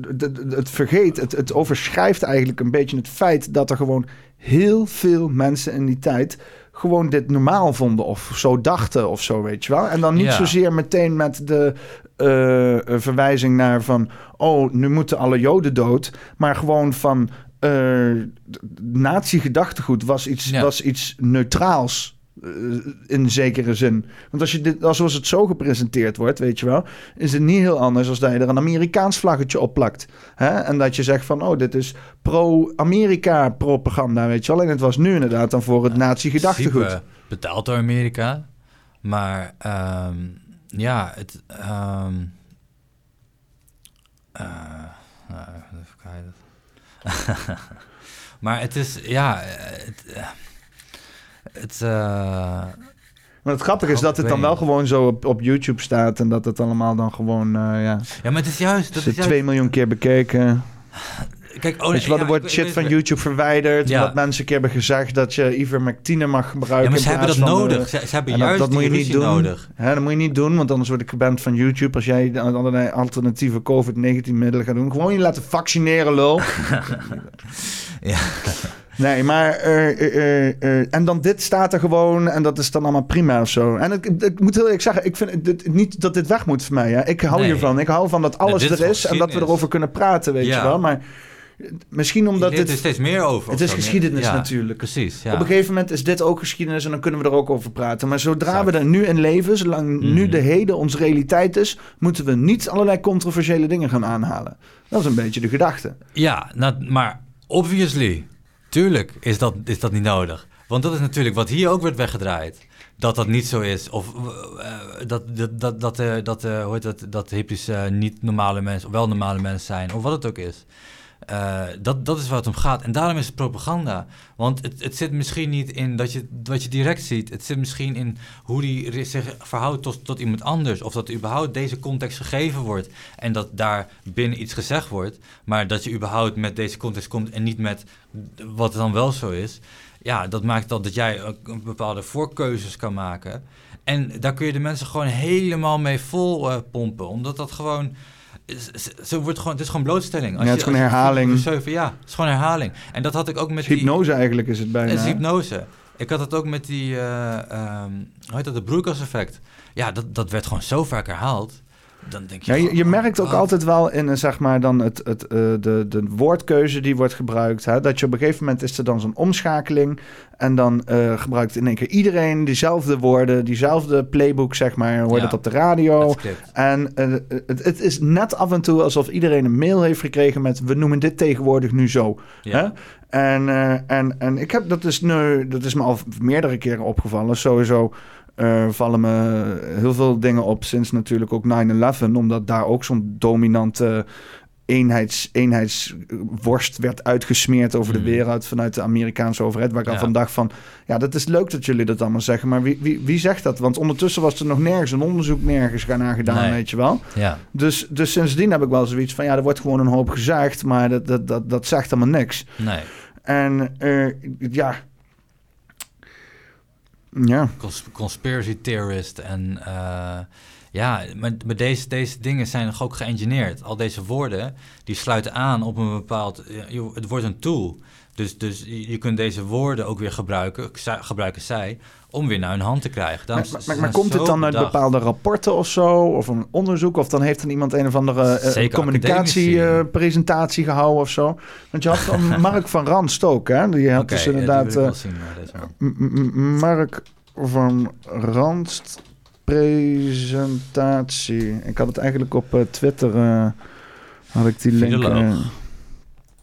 het vergeet, het, het overschrijft eigenlijk een beetje het feit dat er gewoon heel veel mensen in die tijd gewoon dit normaal vonden of zo dachten of zo, weet je wel. En dan niet Ja. zozeer meteen met de eh, eh, verwijzing naar van, oh, nu moeten alle Joden dood, maar gewoon van, eh nazi-gedachtegoed was iets, Ja. was iets neutraals. Eh, in zekere zin. Want als je dit, als zoals het zo gepresenteerd wordt, weet je wel, is het niet heel anders als dat je er een Amerikaans vlaggetje op plakt. Hè? En dat je zegt van, oh, dit is pro-Amerika propaganda, weet je wel. En het was nu inderdaad dan voor het nazi-gedachtegoed. betaald door Amerika. Maar ehm, ja, het. ehm eh, nou, even kijken. [laughs] maar het is, ja, het. eh, het eh, Maar het grappige is dat het dan wel gewoon zo op, op YouTube staat en dat het allemaal dan gewoon, eh, ja, ja, maar het is juist. Dat is juist 2 miljoen keer bekeken. kijk, oh, wel, ja, er wordt ik- shit ik- van YouTube verwijderd, Ja. omdat mensen een keer hebben gezegd dat je ivermectine mag gebruiken. Ja, maar ze hebben dat van, eh, nodig. Ze, ze hebben en juist dat moet je niet doen. nodig. Hè, dat moet je niet doen, want anders word ik geband van YouTube. Als jij allerlei alternatieve COVID-19-middelen gaat doen. Gewoon je laten vaccineren, lul. [laughs] [laughs] Ja. Nee, maar... en dan dit staat er gewoon en dat is dan allemaal prima of zo. En ik, ik moet heel eerlijk zeggen, ik vind dit, niet dat dit weg moet voor mij. Hè. Ik hou Nee. hiervan. Ik hou van dat alles er is en dat we erover kunnen praten, weet Ja. je wel. Maar misschien omdat dit... er steeds meer over. Het is zo. geschiedenis Ja, natuurlijk. Precies, ja. Op een gegeven moment is dit ook geschiedenis en dan kunnen we er ook over praten. Maar zodra Exact. we er nu in leven, zolang nu Mhm. de heden onze realiteit is, moeten we niet allerlei controversiële dingen gaan aanhalen. Dat is een beetje de gedachte. Ja, nou, maar obviously, tuurlijk is dat, is dat niet nodig. Want dat is natuurlijk wat hier ook werd weggedraaid. Dat dat niet zo is. Of eh, dat, dat, dat, dat, eh, dat, eh, hoe heet dat, dat hippies niet normale mensen, of wel normale mensen zijn. Of wat het ook is. Dat, dat is waar het om gaat. En daarom is het propaganda. Want het, het zit misschien niet in dat je, wat je direct ziet. Het zit misschien in hoe die zich verhoudt tot, tot iemand anders. Of dat überhaupt deze context gegeven wordt. En dat daar binnen iets gezegd wordt. Maar dat je überhaupt met deze context komt en niet met wat dan wel zo is. Ja, dat maakt dat, dat jij ook een bepaalde voorkeuzes kan maken. En daar kun je de mensen gewoon helemaal mee vol eh, pompen. Omdat dat gewoon... Zo wordt gewoon, het is gewoon blootstelling. Ja, het is gewoon als herhaling. Zeven, ja, het is gewoon herhaling. En dat had ik ook met die... Hypnose eigenlijk is het bijna. Het is hypnose. Ik had het ook met die, ehm hoe heet dat, het broeikaseffect. Ja, dat, dat werd gewoon zo vaak herhaald. Dan denk je, Ja, je, je gewoon, merkt ook altijd wel in eh, zeg maar dan het, het, eh, de, de woordkeuze die wordt gebruikt. Hè? Dat je op een gegeven moment is er dan zo'n omschakeling. En dan eh, gebruikt in één keer iedereen diezelfde woorden, diezelfde playbook, zeg maar. Hoor je Ja, dat op de radio. En het, het is net af en toe alsof iedereen een mail heeft gekregen met we noemen dit tegenwoordig nu zo. Ja. Hè? En, en, en ik heb dat is nu, dat is me al meerdere keren opgevallen. Sowieso eh, vallen me heel veel dingen op sinds natuurlijk ook 9-11, omdat daar ook zo'n dominante eenheids, eenheidsworst werd uitgesmeerd over de Mhm. wereld vanuit de Amerikaanse overheid. Waar ik al Ja. van dacht van, ja, dat is leuk dat jullie dat allemaal zeggen, maar wie, wie, wie zegt dat? Want ondertussen was er nog nergens een onderzoek nergens gaan naar gedaan, Nee. weet je wel. Ja, Dus, dus sindsdien heb ik wel zoiets van, ja, er wordt gewoon een hoop gezegd, maar dat, dat, dat, dat zegt helemaal niks. nee. En eh, ja. Ja, Cons- conspiracy theorist en... eh, Ja, maar, maar deze, deze dingen zijn ook geëngineerd. Al deze woorden, die sluiten aan op een bepaald... joh, Het wordt een tool. Dus, dus je kunt deze woorden ook weer gebruiken, gebruiken zij, om weer naar hun hand te krijgen. Maar, komt het dan uit bedacht. bepaalde rapporten of zo? Of een onderzoek? Of dan heeft dan iemand een of andere eh, Zeker communicatiepresentatie gehouden of zo? Want je had dan [laughs] Mark van Ranst ook, hè? Die had dus inderdaad... eh, zien, Mark van Ranst presentatie. Ik had het eigenlijk op eh, Twitter. eh, had ik die link.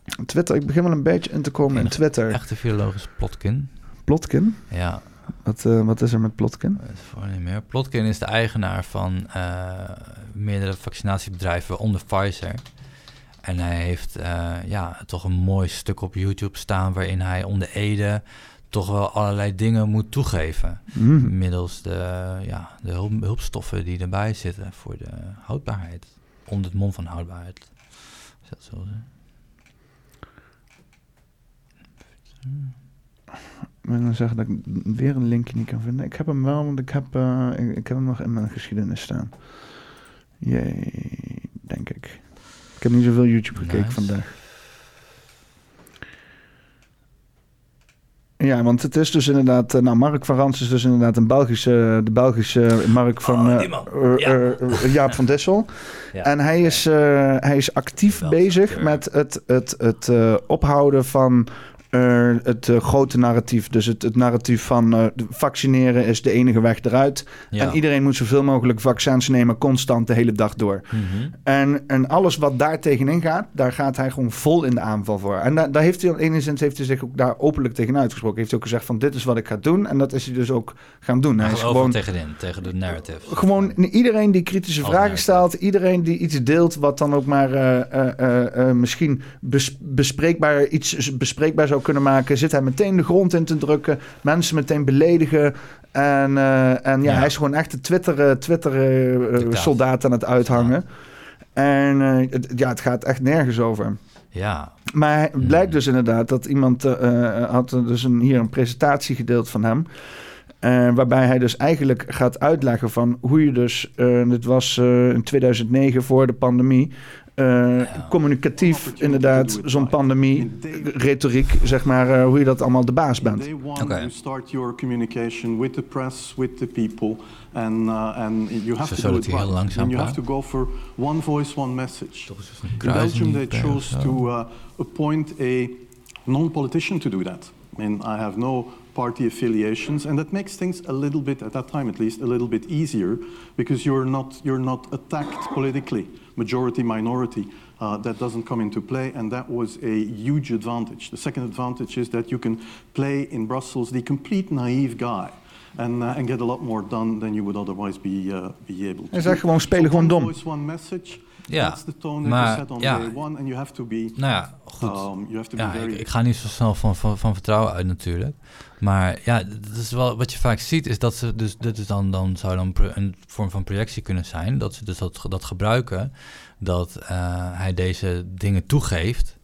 Filoloog. Twitter, ik begin wel een beetje in te komen in Twitter. Echte filologisch Plotkin. Plotkin? Ja, Wat, eh, wat is er met Plotkin? is voor niet meer. Plotkin is de eigenaar van eh, meerdere vaccinatiebedrijven, waaronder Pfizer. En hij heeft eh, ja, toch een mooi stuk op YouTube staan waarin hij onder Ede toch wel allerlei dingen moet toegeven. Mhm. Middels de, ja, de hulp, hulpstoffen die erbij zitten voor de houdbaarheid. Onder het mom van houdbaarheid. Is dat zo? Ik wil zeggen dat ik weer een linkje niet kan vinden. Ik heb hem wel, want ik heb, eh, ik, ik heb hem nog in mijn geschiedenis staan. Jee, denk ik. Ik heb niet zoveel YouTube gekeken Nice. vandaag. Ja, want het is dus inderdaad... eh, Nou, Mark van Rans is dus inderdaad een Belgische... De Belgische Mark van... Oh, eh, Ja. Jaap van Dessel. Ja. En hij is, hij is actief bezig met het, het, het ophouden van eh, het eh, grote narratief. Dus het, het narratief van eh, vaccineren is de enige weg eruit. Ja. En iedereen moet zoveel mogelijk vaccins nemen, constant de hele dag door. Mhm. En, en alles wat daar tegenin gaat, daar gaat hij gewoon vol in de aanval voor. En da- daar heeft hij, enigszins heeft hij zich ook daar openlijk tegen uitgesproken. Heeft hij ook gezegd van dit is wat ik ga doen. En dat is hij dus ook gaan doen. Hij Hij is gewoon tegenin, tegen de narrative. gewoon iedereen die kritische Als vragen narrative. stelt, iedereen die iets deelt wat dan ook maar misschien bes- bespreekbaar, iets bespreekbaar zou kunnen maken, zit hij meteen de grond in te drukken, mensen meteen beledigen. En, eh, en ja, Ja. hij is gewoon echt de Twitter, eh, Twitter eh, eh, aan het uithangen. En het, ja, het gaat echt nergens over. Ja, Maar het Hmm. blijkt dus inderdaad dat iemand eh, had dus een, hier een presentatie gedeeld van hem. eh, waarbij hij dus eigenlijk gaat uitleggen van hoe je dus, eh dit was in 2009 voor de pandemie, eh, communicatief inderdaad zo'n pandemie, retoriek, zeg maar, eh, hoe je dat allemaal de baas bent. One, Okay. start your communication with the press, with the people, and uh, and you have Zo to do it heel langzaam you have to praat. go for one voice, one message. toch is het een In Belgium, they per- chose to uh, appoint a non-politician to do that. I mean, I have no party affiliations, and that makes things a little bit, at that time at least, a little bit easier because you're not you're not attacked politically, majority minority. Uh, that doesn't come into play, and that was a huge advantage. The second advantage is that you can play in Brussels the complete naive guy. And, uh, and get a lot more done than you would otherwise be, uh, be able to. Hij zegt gewoon, spelen gewoon dom. one message. Ja, That's the tone that maar you set on ja. day one, and you have to be. Nou ja, goed. Um, you have to be Ja, very. ik, ik ga niet zo snel van, van, van vertrouwen uit natuurlijk. Maar ja, dat is wel wat je vaak ziet, is dat ze dus, dit is dan, dan zou dan een vorm van projectie kunnen zijn. Dat ze dus dat, dat gebruiken, dat eh, hij deze dingen toegeeft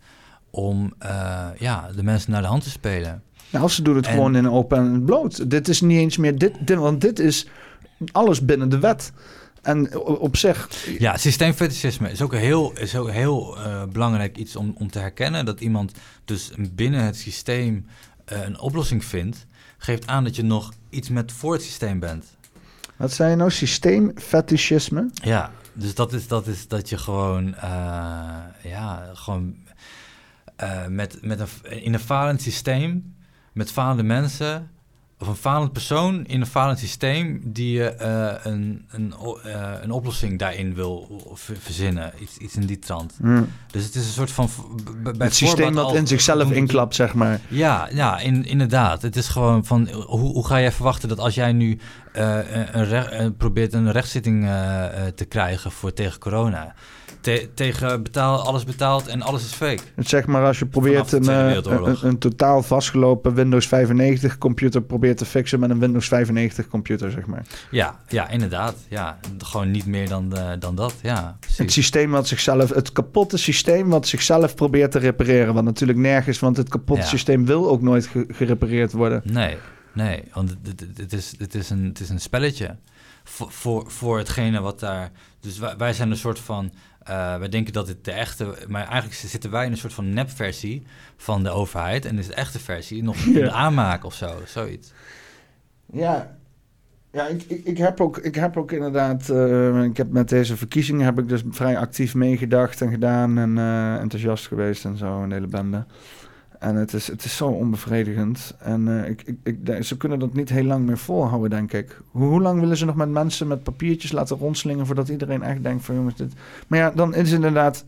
om eh, ja, de mensen naar de hand te spelen. Nou, ze doen het En- gewoon in open en bloot. Dit is niet eens meer dit, dit, want dit is alles binnen de wet. En op zich, Ja, systeemfetischisme is ook heel, is ook heel eh, belangrijk iets om, om te herkennen. Dat iemand dus binnen het systeem eh, een oplossing vindt, geeft aan dat je nog iets met voor het systeem bent. wat zei je nou? Systeemfetischisme? Ja, dus dat is dat, is dat je gewoon, eh, ja, gewoon met, met een, in een falend systeem, met falende mensen, of een falend persoon in een falend systeem, die je eh, een, een, eh, een oplossing daarin wil ver- verzinnen. Iets, iets in die trant. Hm. Dus het is een soort van. Het systeem dat in zichzelf inklapt, zeg maar. ja, ja in, inderdaad. Het is gewoon van, hoe, hoe ga jij verwachten dat als jij nu eh, een probeert een rechtszitting te krijgen voor tegen corona, te- tegen betaal, alles betaald en alles is fake. Het zeg maar als je probeert een, eh, een, een totaal vastgelopen Windows 95 computer probeert te fixen met een Windows 95 computer, zeg maar. Ja, ja, inderdaad. Ja, gewoon niet meer dan, eh, dan dat. Ja, Het systeem wat zichzelf, het kapotte systeem wat zichzelf probeert te repareren. Wat natuurlijk nergens, want het kapotte Ja. systeem wil ook nooit ge- gerepareerd worden. Nee, nee, want het, is, het, is een, het is een spelletje. voor, voor, voor hetgene wat daar... Dus wij, wij zijn een soort van... eh, wij denken dat het de echte... Maar eigenlijk zitten wij in een soort van nepversie van de overheid. En is de echte versie nog [laughs] in Ja. de aanmaak of zo. Zoiets. Ja, ja ik, ik, ik, heb ook, ik heb ook inderdaad... eh, ik heb met deze verkiezingen heb ik dus vrij actief meegedacht en gedaan. En eh, enthousiast geweest en zo, een hele bende. En het is, het is zo onbevredigend. En eh, ik, ik, ik, ze kunnen dat niet heel lang meer volhouden, denk ik. Hoe, hoe lang willen ze nog met mensen met papiertjes laten rondslingen... voordat iedereen echt denkt van jongens, dit... Maar ja, dan is inderdaad...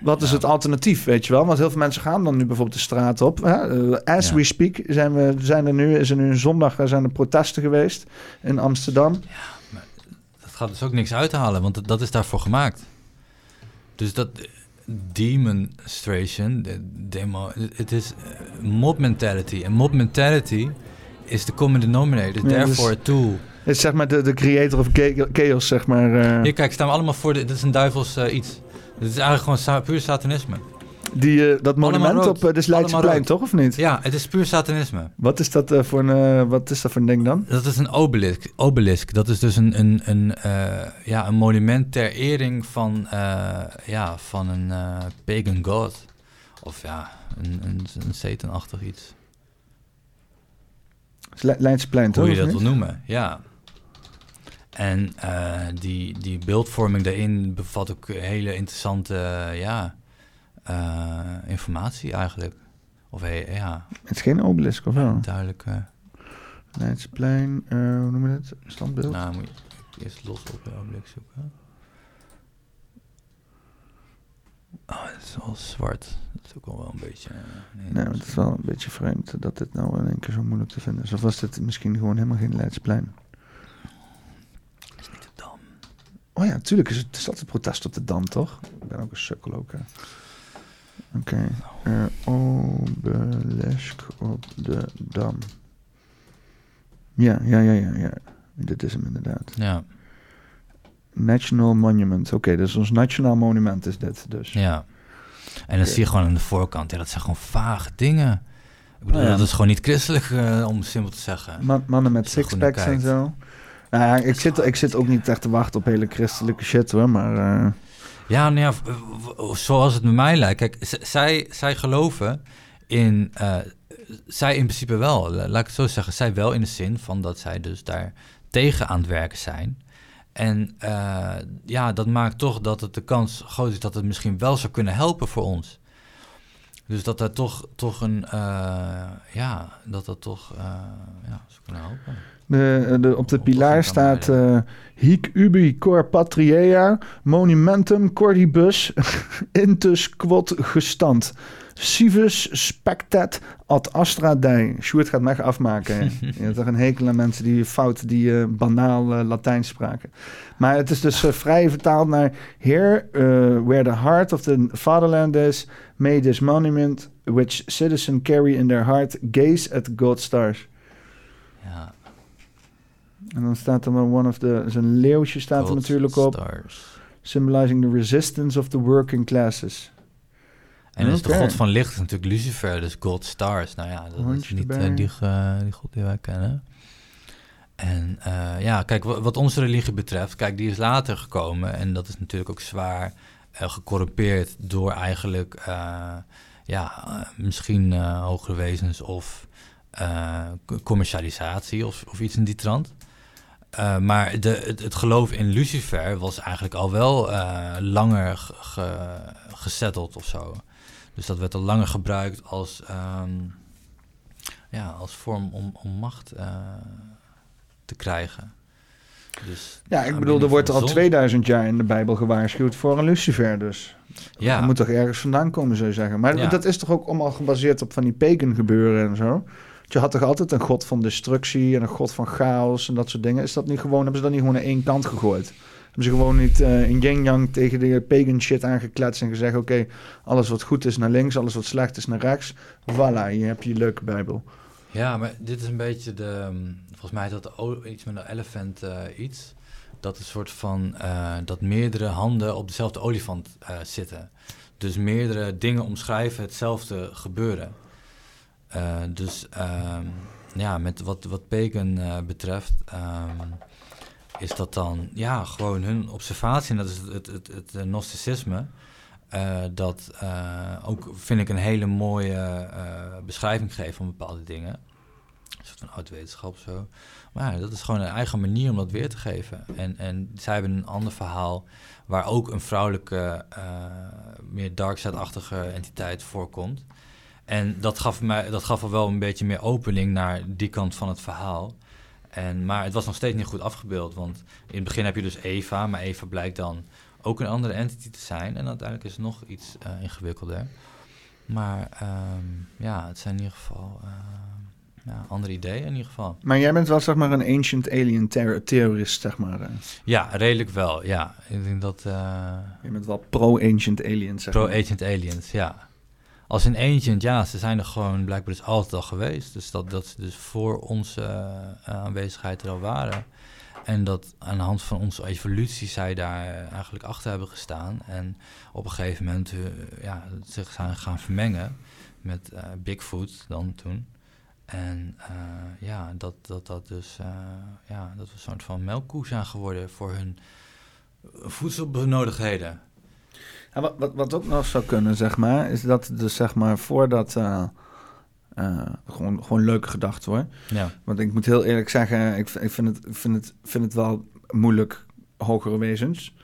Wat is Ja. het alternatief, weet je wel? Want heel veel mensen gaan dan nu bijvoorbeeld de straat op. Hè? Eh, as Ja. we speak zijn, we, zijn er nu, is er nu een zondag, er zijn er protesten geweest in Amsterdam. Dat gaat dus ook niks uithalen, want dat- dat is daarvoor gemaakt. Dus dat demonstration, de- demo, het is eh, mob mentality. En mob mentality is de common denominator, Ja, therefore dus- a tool. Het is zeg maar de, de creator of cha- chaos, zeg maar. eh, Hier, kijk, staan we allemaal voor, de, dit is een duivels eh, iets. Dit is eigenlijk gewoon sa- puur satanisme. Die, eh, dat monument rood. op uh, de Allemaal Leidseplein, toch? Of niet? Ja, het is puur satanisme. Wat, is dat, eh, voor een, eh, wat is dat voor een ding dan? Dat is een obelisk. obelisk. Dat is dus een, een, een, eh, ja, een monument ter ering van, eh, ja, van een eh, pagan god. Of ja, een, een, een Satan-achtig iets. is Le- Leidseplein, toch? Hoe je dat wil noemen, ja. En eh, die, die beeldvorming daarin bevat ook hele interessante eh, ja, eh, informatie eigenlijk. Of eh, ja, Het is geen obelisk, of wel? duidelijk. Leidseplein, eh, hoe noem je het? Standbeeld? nou, moet je eerst los op de obelisk zoeken. Oh, het is wel zwart. Dat is ook al wel een beetje... nee, het is wel een beetje vreemd dat dit nou in één keer zo moeilijk te vinden is. Of was dit misschien gewoon helemaal geen Leidsplein? is niet de Dam. Oh ja, tuurlijk is het, het is altijd protest op de Dam, toch? Ik ben ook een sukkel ook, hè. Oké. eh, obelisk op de Dam. Ja, ja, ja, ja, ja. Dit is hem inderdaad. Ja, National Monument. Oké, dus ons nationaal monument is dit dus. ja. En dan zie je gewoon aan de voorkant, ja, dat zijn gewoon vage dingen. Ik bedoel, Oh ja. dat is gewoon niet christelijk, eh, om simpel te zeggen. Ma- mannen met sixpacks en zo. Nou ja, ik zit, ik zit ook niet echt te wachten op hele christelijke shit hoor, maar... eh, Ja, nou ja, zoals het met mij lijkt. Kijk, zij, zij geloven in... eh, zij in principe wel, la- laat ik het zo zeggen. Zij wel in de zin van dat zij dus daar tegen aan het werken zijn. En eh, ja, dat maakt toch dat het de kans groot is dat het misschien wel zou kunnen helpen voor ons. Dus dat er toch, toch een... eh, ja, dat dat toch ja, zou kunnen helpen. De, de, op de pilaar staat eh Hic ubi cor patria monumentum cordibus [laughs] intus quod gestand. Civus spectat ad astra dei. Sjoerd gaat mij afmaken. [laughs] Je hebt toch een hekel aan mensen die fout, die eh, banaal eh, Latijn spraken. Maar het is dus vrij vertaald naar... Here, where the heart of the fatherland is... may this monument, which citizen carry in their heart... gaze at God's stars. Ja, En dan staat er one of the... Zijn leeuwtje staat er natuurlijk op. Stars. Symbolizing the resistance of the working classes. En dus de god van licht is natuurlijk Lucifer, dus God Stars. Nou ja, dat is niet eh, die, ge- die god die wij kennen. En eh, ja, kijk, wa- wat onze religie betreft, kijk, die is later gekomen. En dat is natuurlijk ook zwaar eh, gecorrumpeerd door eigenlijk, eh, ja, eh, misschien eh, hogere wezens of eh, co- commercialisatie of, of iets in die trant. Eh, maar de, het, het geloof in Lucifer was eigenlijk al wel eh, langer ge, ge- gesetteld of zo. Dus dat werd al langer gebruikt als, ehm, ja, als vorm om, om macht eh, te krijgen. Dus Ja, ik bedoel, er wordt al zon. 2000 jaar in de Bijbel gewaarschuwd voor een Lucifer dus. Ja, Dat moet toch ergens vandaan komen, zou je zeggen. Maar Ja. dat is toch ook allemaal gebaseerd op van die pagan gebeuren en zo? Je had toch altijd een god van destructie en een god van chaos en dat soort dingen. Is dat niet gewoon, hebben ze dat niet gewoon aan één kant gegooid? Hebben ze gewoon niet eh, in yin-yang tegen de pagan shit aangekletst en gezegd... oké, alles wat goed is naar links, alles wat slecht is naar rechts. Voilà, hier heb je je leuke Bijbel. Ja, maar dit is een beetje de. mm, Volgens mij is dat iets met een elephant eh, iets. Dat een soort van. eh, dat meerdere handen op dezelfde olifant zitten. Dus meerdere dingen omschrijven hetzelfde gebeuren. Eh, dus ehm, ja, met wat, wat eh, betreft. ehm, is dat dan ja, gewoon hun observatie, en dat is het, het, het, het eh, gnosticisme. dat ook vind ik een hele mooie beschrijving geeft van bepaalde dingen. Een soort van oud wetenschap zo. Maar dat is gewoon een eigen manier om dat weer te geven. En, en zij hebben een ander verhaal waar ook een vrouwelijke, meer dark-side-achtige entiteit voorkomt. En dat gaf, mij, dat gaf al wel een beetje meer opening naar die kant van het verhaal. En, maar het was nog steeds niet goed afgebeeld. Want in het begin heb je dus Eva, maar Eva blijkt dan ook een andere entity te zijn. En uiteindelijk is het nog iets eh, ingewikkelder. Maar ehm, ja, het zijn in ieder geval eh, ja, andere ideeën in ieder geval. Maar jij bent wel zeg maar een ancient alien ter- terrorist, zeg maar. eh. Ja, redelijk wel, ja. Ik denk dat... Je bent wel pro-ancient aliens, zeg maar. Pro-ancient aliens, ja. Als een ancient, ja, ze zijn er gewoon blijkbaar dus altijd al geweest. Dus dat, dat ze dus voor onze eh, aanwezigheid er al waren. En dat aan de hand van onze evolutie zij daar eh, eigenlijk achter hebben gestaan. En op een gegeven moment eh, ja, zich zijn gaan vermengen met eh, Bigfoot dan toen. En eh, ja, dat dat, dat dus, eh, ja, dat we een soort van melkkoe zijn geworden voor hun voedselbenodigdheden. Ja, wat, wat, wat ook nog zou kunnen, zeg maar, is dat dus zeg maar voordat. eh, eh, gewoon, gewoon leuke gedachten hoor. Ja. Want ik moet heel eerlijk zeggen, ik, ik vind, het, vind, het, vind het wel moeilijk, hogere wezens.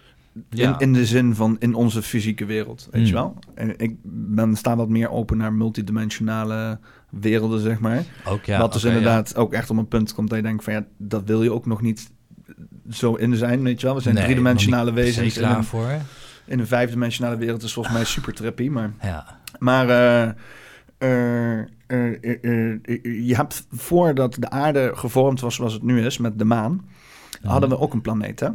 Ja. In, in de zin van in onze fysieke wereld, weet Mm. je wel? En ik ben, sta wat meer open naar multidimensionale werelden, zeg maar. Ook ja, Wat dus inderdaad ook echt op een punt komt dat je denkt van ja, dat wil je ook nog niet zo in zijn, weet je wel? We zijn Nee, driedimensionale wezens. klaar in, voor. In een vijfdimensionale wereld is volgens mij super trippy, maar... Ja. Maar eh, je hebt voordat de aarde gevormd was zoals het nu is, met de maan, hadden we ook een planeet, hè?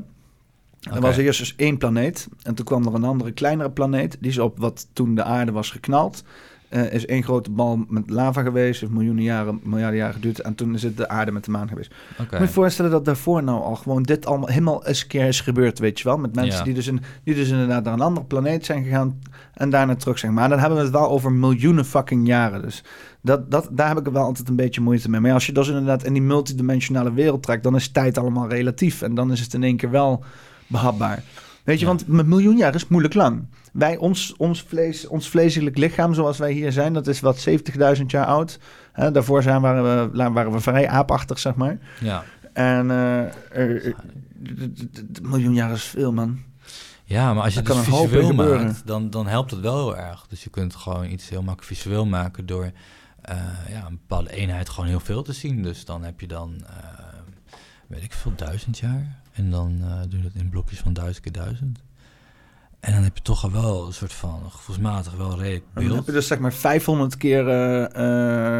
Er was eerst dus één planeet. En toen kwam er een andere, kleinere planeet. Die is op wat toen de aarde was geknald. Eh, is één grote bal met lava geweest. Heeft miljoenen jaren, miljarden jaren geduurd. En toen is het de aarde met de maan geweest. Oké. Moet je je voorstellen dat daarvoor nou al gewoon dit allemaal helemaal eens een keer is gebeurd, weet je wel? Met mensen Ja. die, dus in, die dus inderdaad naar een andere planeet zijn gegaan en daarna terug zijn. Maar dan hebben we het wel over miljoenen fucking jaren. Dus dat, dat, daar heb ik wel altijd een beetje moeite mee. Maar als je dus inderdaad in die multidimensionale wereld trekt, dan is tijd allemaal relatief. En dan is het in één keer wel behapbaar. Weet je, want een miljoen jaar is moeilijk lang. Wij, ons, ons, vlees, ons vleeselijk lichaam zoals wij hier zijn, dat is wat 70.000 jaar oud. Hè, daarvoor zijn, waren, we, waren we vrij aapachtig, zeg maar. Ja. En eh, een miljoen jaar is veel, man. Ja, maar als je het dus visueel maakt, dan, dan helpt het wel heel erg. Dus je kunt gewoon iets heel makkelijk visueel maken door eh, ja, een bepaalde eenheid gewoon heel veel te zien. Dus dan heb je dan, eh, weet ik veel, duizend jaar. En dan eh doe je dat in blokjes van duizend keer duizend. En dan heb je toch al wel een soort van gevoelsmatig wel redelijk Dan heb je dus zeg maar 500 keer eh,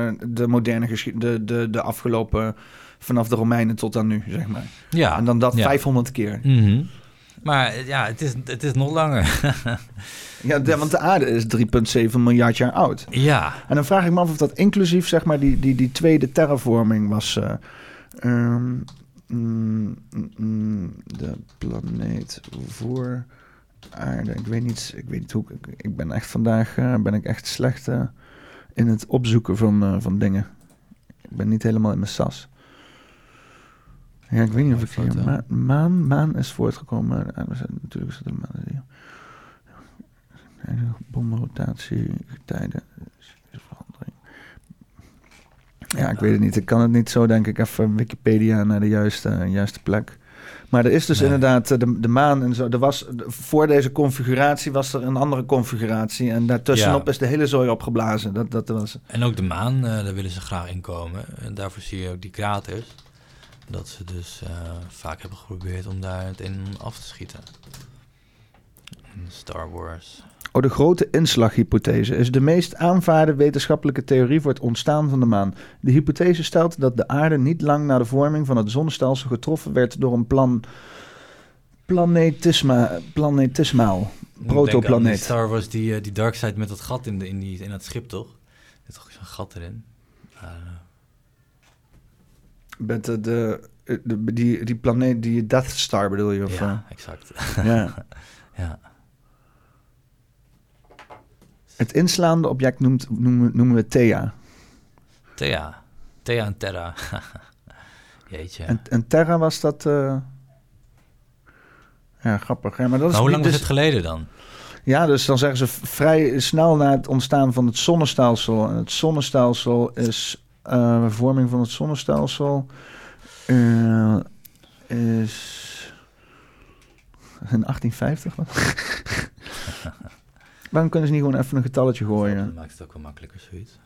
eh, de moderne geschiedenis, de, de, de afgelopen, vanaf de Romeinen tot aan nu, zeg maar. Ja, En dan dat ja. 500 keer. Mhm. Maar ja, het is, het is nog langer. [laughs] Ja, de- want de aarde is 3,7 miljard jaar oud. ja, En dan vraag ik me af of dat inclusief, zeg maar, die, die, die tweede terraforming was. ehm, mm, de planeet voor aarde. Ik weet niet, ik weet niet hoe. Ik, ik ben echt vandaag eh, ben ik echt slecht eh, in het opzoeken van, eh, van dingen. Ik ben niet helemaal in mijn sas. Ja, ik weet niet of ik hier... Ma maan, maan is voortgekomen. We zijn- Natuurlijk is het een maan. Bomrotatie, tijden. Ja, ik weet het niet. Ik kan het niet zo, denk ik, even Wikipedia naar de juiste, juiste plek. Maar er is dus Nee. inderdaad eh, de, de maan en zo. Er was, voor deze configuratie was er een andere configuratie. En daartussenop Ja. is de hele zooi opgeblazen. Dat, dat was... En ook de maan, eh, daar willen ze graag in komen. En daarvoor zie je ook die kraters. Dat ze dus eh, vaak hebben geprobeerd om daar het in af te schieten. Star Wars. Oh, de grote inslaghypothese is de meest aanvaarde wetenschappelijke theorie voor het ontstaan van de maan. De hypothese stelt dat de aarde niet lang na de vorming van het zonnestelsel getroffen werd door een plan... Planetisma, planetismaal. Protoplaneet. die Star Wars, die, eh, die Darkseid met dat gat in, de, in, die, in dat schip, toch? Er zit toch zo'n gat erin? Know. Met de, de, de- die, die planeet, die Death Star bedoel je? Of, Ja, eh? exact. ja. [laughs] ja. Het inslaande object noemt, noemen, noemen we Thea. Thea. Thea en Terra. [laughs] Jeetje. En, en Terra was dat... eh, Ja, grappig. Maar dat is Maar hoe lang dus- is het geleden dan? Ja, dus dan zeggen ze vrij snel na het ontstaan van het zonnestelsel. En het zonnestelsel is... eh vorming van het zonnestelsel eh, is... In 1850? wat? [laughs] Waarom kunnen ze niet gewoon even een getalletje gooien? Dat maakt het ook wel makkelijker, zoiets.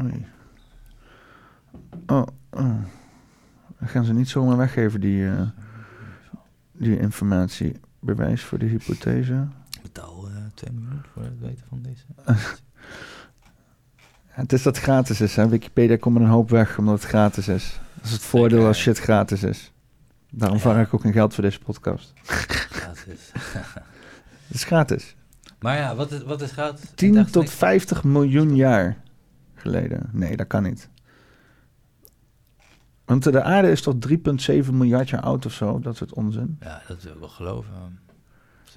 Oei. Oh, oh. Dan gaan ze niet zomaar weggeven, die, eh, die informatie. Bewijs voor de hypothese. Betaal eh 2 miljoen voor het weten van deze. [laughs] [laughs] Het is dat het gratis is. Hè? Wikipedia komt met een hoop weg omdat het gratis is. Dat is het voordeel als shit gratis is. Daarom Ja. vraag ik ook geen geld voor deze podcast. Gratis. [laughs] Het is gratis. maar ja, wat is, wat is gratis? 10 tot 50 miljoen jaar geleden. Nee, dat kan niet. Want de aarde is toch 3,7 miljard jaar oud of zo? Dat soort onzin. Ja, dat wil ik wel geloven.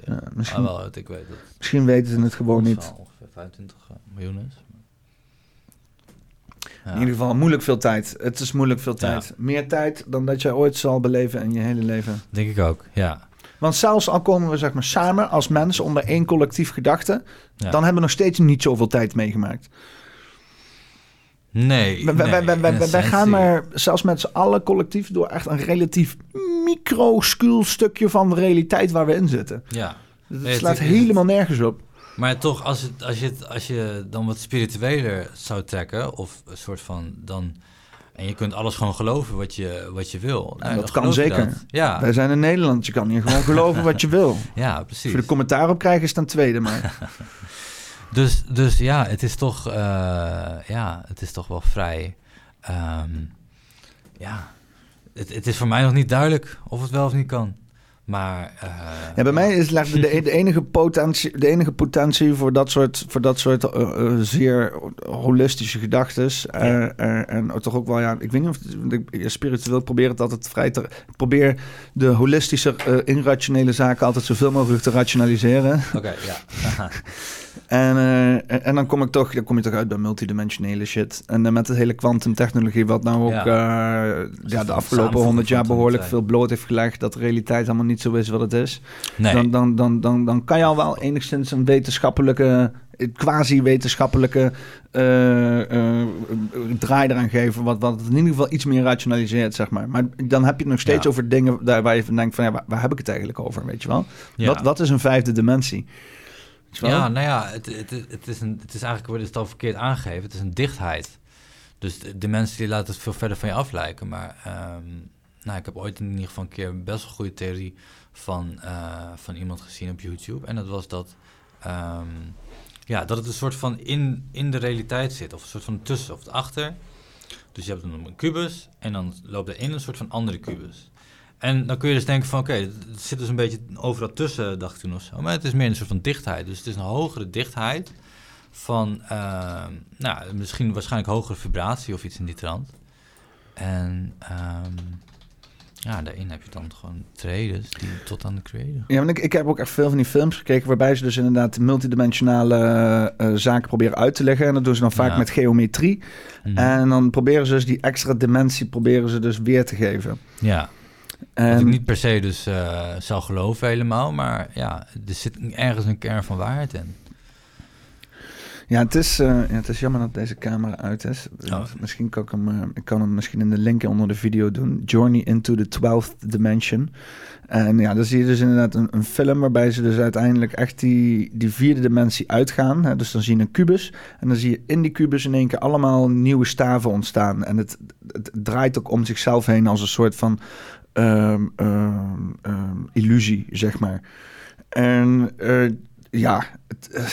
Ja, misschien- Ah, wel, ik weet dat Misschien weten ze het gewoon niet. ongeveer 25 miljoen is. Ja. In ieder geval moeilijk veel tijd. Het is moeilijk veel tijd. Meer tijd dan dat jij ooit zal beleven in je hele leven. Denk ik ook, ja. Want zelfs al komen we zeg maar samen als mensen onder één collectief gedachte, Ja. dan hebben we nog steeds niet zoveel tijd meegemaakt. Nee, wij- wij- wij- wij essentie- gaan maar zelfs met z'n allen collectief door echt een relatief microscuul stukje van de realiteit waar we in zitten. Ja. Het Nee, slaat helemaal nergens op. Maar toch, als, het, als, je het, als je dan wat spiritueler zou trekken, of een soort van dan. En je kunt alles gewoon geloven wat je, wat je wil. Nou, dat dan kan zeker. dat. Ja. Wij zijn in Nederland. Je kan hier gewoon geloven wat je wil. [laughs] Ja, precies. Als je er commentaar op krijgt, is het een tweede. Maar [laughs] Dus, dus ja, het is toch, eh, ja, het is toch wel vrij. ehm, ja, het, het is voor mij nog niet duidelijk of het wel of niet kan. Maar eh, Ja, bij mij is de, de, enige potentie, de enige potentie voor dat soort, voor dat soort eh, eh, zeer holistische gedachten. en toch ook wel, ja, ik weet niet of het, spiritueel probeer het altijd vrij te. Probeer de holistische, eh, irrationele zaken altijd zoveel mogelijk te rationaliseren. Oké, ja. [laughs] [laughs] En, eh, en, dan kom ik toch, dan kom je toch uit bij multidimensionele shit. En eh, met het hele kwantumtechnologie, wat nou ook Ja. eh, ja, de afgelopen honderd jaar behoorlijk veel bloot heeft gelegd, dat de realiteit helemaal niet zo is wat het is. Nee. Dan, dan, dan, dan, dan kan je al wel enigszins een wetenschappelijke, quasi-wetenschappelijke eh, eh, draai eraan geven, wat, wat het in ieder geval iets meer rationaliseert, zeg maar. Maar dan heb je het nog steeds Ja. over dingen daar waar je van denkt van, ja, waar, waar heb ik het eigenlijk over, weet je wel? Ja. Wat, wat is een vijfde dimensie? Ja, nou ja, het, het, het, is een, het is eigenlijk, wordt het al verkeerd aangegeven, het is een dichtheid. Dus de, mensen die laten het veel verder van je af lijken. Maar ehm, nou, ik heb ooit in ieder geval een keer best wel goede theorie van, eh, van iemand gezien op YouTube. En dat was dat, ehm, ja, dat het een soort van in, in de realiteit zit. Of een soort van tussen of achter. Dus je hebt een kubus en dan loopt er in een soort van andere kubus. En dan kun je dus denken van, oké, het zit dus een beetje overal tussen, dacht ik toen of zo. Maar het is meer een soort van dichtheid. Dus het is een hogere dichtheid van, ehm, nou, misschien waarschijnlijk hogere vibratie of iets in die trant. En ehm, ja, daarin heb je dan gewoon traders die tot aan de creator. Ja, want ik, ik heb ook echt veel van die films gekeken waarbij ze dus inderdaad multidimensionale eh, eh, zaken proberen uit te leggen. En dat doen ze dan vaak Ja. met geometrie. Mhm. En dan proberen ze dus die extra dimensie proberen ze dus weer te geven. Ja. Wat ik niet per se dus eh, zou geloven helemaal, maar ja, er zit ergens een kern van waarheid in. Ja, het is, eh, ja, het is jammer dat deze camera uit is. Oh. Misschien kan ik hem, eh, ik kan hem misschien in de link onder de video doen. Journey into the 12th Dimension. En ja, dan zie je dus inderdaad een, een film waarbij ze dus uiteindelijk echt die, die vierde dimensie uitgaan. Hè? Dus dan zie je een kubus en dan zie je in die kubus in één keer allemaal nieuwe staven ontstaan. En het, het draait ook om zichzelf heen als een soort van ehm, ehm, ehm, illusie, zeg maar. En eh, ja, het, eh,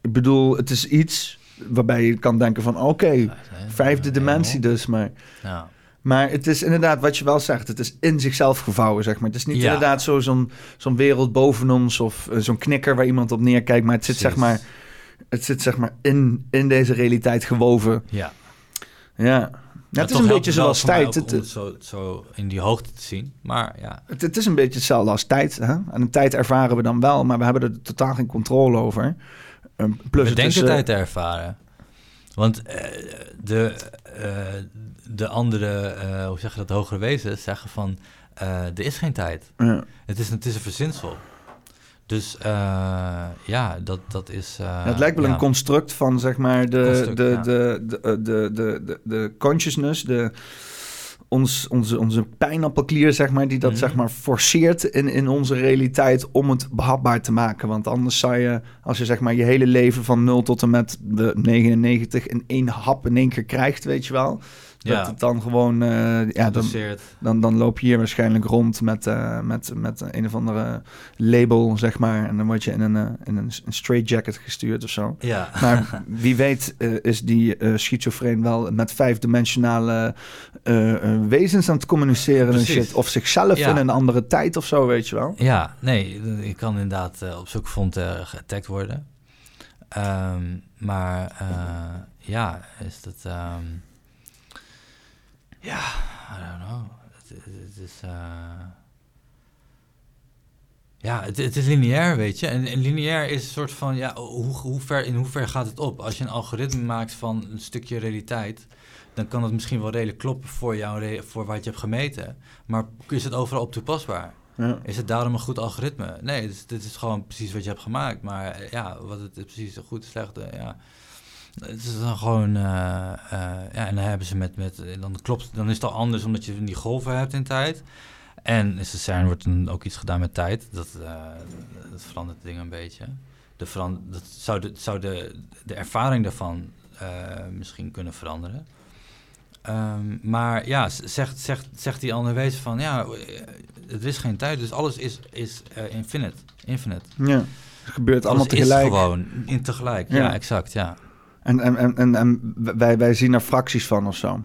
ik bedoel, het is iets waarbij je kan denken van... oké, vijfde dimensie dus, maar... Ja. Maar het is inderdaad wat je wel zegt. Het is in zichzelf gevouwen, zeg maar. Het is niet Ja. inderdaad zo, zo'n, zo'n wereld boven ons... of eh, zo'n knikker waar iemand op neerkijkt. Maar het zit, zeg maar, het zit zeg maar in, in deze realiteit gewoven. Ja. Ja. Ja, het is een beetje zoals tijd. Het, om het zo, zo in die hoogte te zien. Maar ja, het, het is een beetje hetzelfde als tijd. Hè? En een tijd ervaren we dan wel, maar we hebben er totaal geen controle over. Um, plus we denken eh, tijd te ervaren. Want eh, de, eh, de andere, hoe zeg je dat, hogere wezens zeggen van... er is geen tijd. Ja. Het, is, het is een verzinsel. Dus eh, ja, dat, dat is... eh, Ja, het lijkt wel ja. een construct van zeg maar de, de, ja. de, de, de, de, de, de consciousness, de, ons, onze, onze pijnappelklier, zeg maar, die dat Mhm. zeg maar forceert in, in onze realiteit om het behapbaar te maken. Want anders zou je, als je zeg maar je hele leven van 0 tot en met de 99 in één hap in één keer krijgt, weet je wel. Dat Ja. het dan gewoon, eh, ja, dan, dan, dan loop je hier waarschijnlijk rond met, eh, met, met een of andere label, zeg maar. En dan word je in een, eh, in een, een straight jacket gestuurd of zo. Ja. Maar [laughs] wie weet is die schizofreen wel met vijfdimensionale wezens aan het communiceren en shit. Of zichzelf Ja. in een andere tijd of zo, weet je wel. Ja, nee, ik kan inderdaad op zoek vond uh, getagd worden. Ehm, maar ja, is dat... ehm, ja, I don't know. Het, het- het is... eh, ja, het, het is lineair, weet je. En, en lineair is een soort van, ja, hoe, hoe ver, in hoever gaat het op? Als je een algoritme maakt van een stukje realiteit, dan kan het misschien wel redelijk kloppen voor, jou, voor wat je hebt gemeten. Maar is het overal op toepasbaar? Ja. Is het daarom een goed algoritme? Nee, dit is, dit is gewoon precies wat je hebt gemaakt. Maar eh, ja, wat het is precies goed, slecht, eh, ja. Het is dan gewoon, eh, eh, ja, en dan hebben ze met, met, dan klopt, dan is het al anders omdat je die golven hebt in tijd. En is de CERN wordt dan ook iets gedaan met tijd. Dat, eh, dat verandert het ding een beetje. De veran dat zou, de, zou de, de ervaring daarvan misschien kunnen veranderen. Ehm, maar ja, zegt, zegt, zegt die andere wezen van ja, er is geen tijd, dus alles is, is infinite. infinite. Ja, het gebeurt allemaal Alles tegelijk. Is gewoon in tegelijk, ja, Ja. exact, ja. En, en, en, en, en wij, wij zien er fracties van of zo.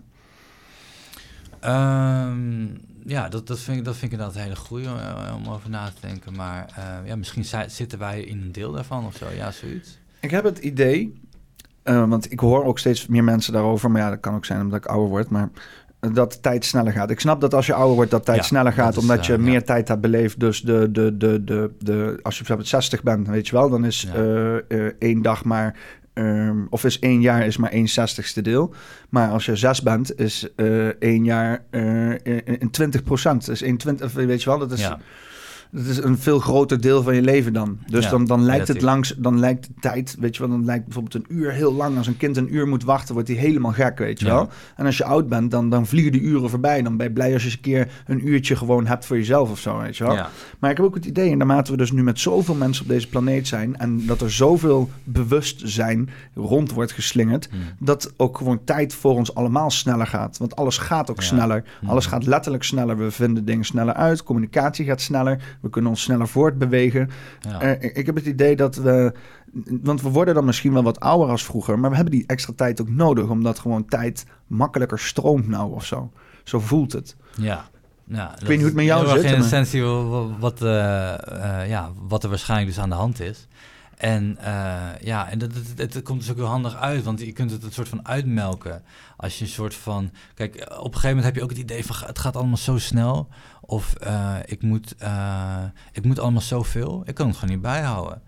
Ehm, ja, dat, dat, vind ik, dat vind ik inderdaad een hele goede om over na te denken. Maar eh, ja, misschien zi- zitten wij in een deel daarvan of zo. Ja, zoiets. Ik heb het idee, eh, want ik hoor ook steeds meer mensen daarover, maar ja, dat kan ook zijn omdat ik ouder word, maar eh, dat de tijd sneller gaat. Ik snap dat als je ouder wordt, dat tijd Ja, sneller gaat, is, omdat je eh, meer ja. tijd hebt beleefd. Dus de, de, de, de, de, als je bijvoorbeeld 60 bent, weet je wel, dan is Ja. eh, eh, één dag maar, ehm, of is één jaar is maar één zestigste deel. Maar als je zes bent, is eh, één jaar eh, in, in 20 procent. Dus één weet je wel, dat is... Ja. Dat is een veel groter deel van je leven dan. Dus Ja, dan, dan lijkt het langs, dan lijkt de tijd, weet je wel, dan lijkt bijvoorbeeld een uur heel lang. Als een kind een uur moet wachten, wordt hij helemaal gek, weet je Ja. wel. En als je oud bent, dan, dan vliegen die uren voorbij. Dan ben je blij als je eens een keer een uurtje gewoon hebt voor jezelf of zo, weet je wel. Ja. Maar ik heb ook het idee, en naarmate we dus nu met zoveel mensen op deze planeet zijn... en dat er zoveel bewustzijn rond wordt geslingerd... Hmm. dat ook gewoon tijd voor ons allemaal sneller gaat. Want alles gaat ook sneller. Hmm. Alles gaat letterlijk sneller. We vinden dingen sneller uit. Communicatie gaat sneller. We kunnen ons sneller voortbewegen. Ja. Eh, ik- ik heb het idee dat we... Want we worden dan misschien wel wat ouder als vroeger... maar we hebben die extra tijd ook nodig... omdat gewoon tijd makkelijker stroomt nou of zo. Zo voelt het. Ja. Ja, dat weet niet hoe het met jou zit, In essentie wa- wa- wat, eh, eh, ja, wat er waarschijnlijk dus aan de hand is. En ja, en dat, het, het komt dus ook heel handig uit, want je kunt het een soort van uitmelken. Als je een soort van. Kijk, op een gegeven moment heb je ook het idee van het gaat allemaal zo snel. Of eh, ik, moet, eh, ik moet allemaal zoveel. Ik kan het gewoon niet bijhouden.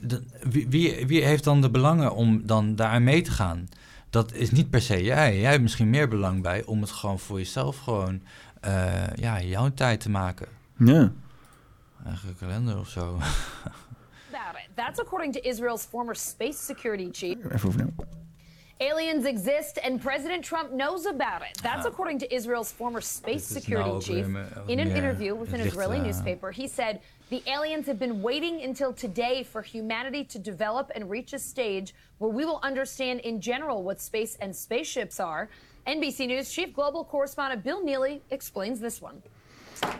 De- wie, wie, wie heeft dan de belangen om dan daaraan mee te gaan? Dat is niet per se jij. Jij hebt misschien meer belang bij om het gewoon voor jezelf gewoon, eh, ja, jouw tijd te maken. Ja. Eigen kalender of zo. It. [laughs] That's according to Israel's former space security chief. Even opnieuw. Aliens exist and President Trump knows about it. That's according to Israel's former space security ook chief. In an meer- interview with an Israeli eh, newspaper, he said the aliens have been waiting until today for humanity to develop and reach a stage where we will understand in general what space and spaceships are. NBC News chief global correspondent Bill Neely explains this one.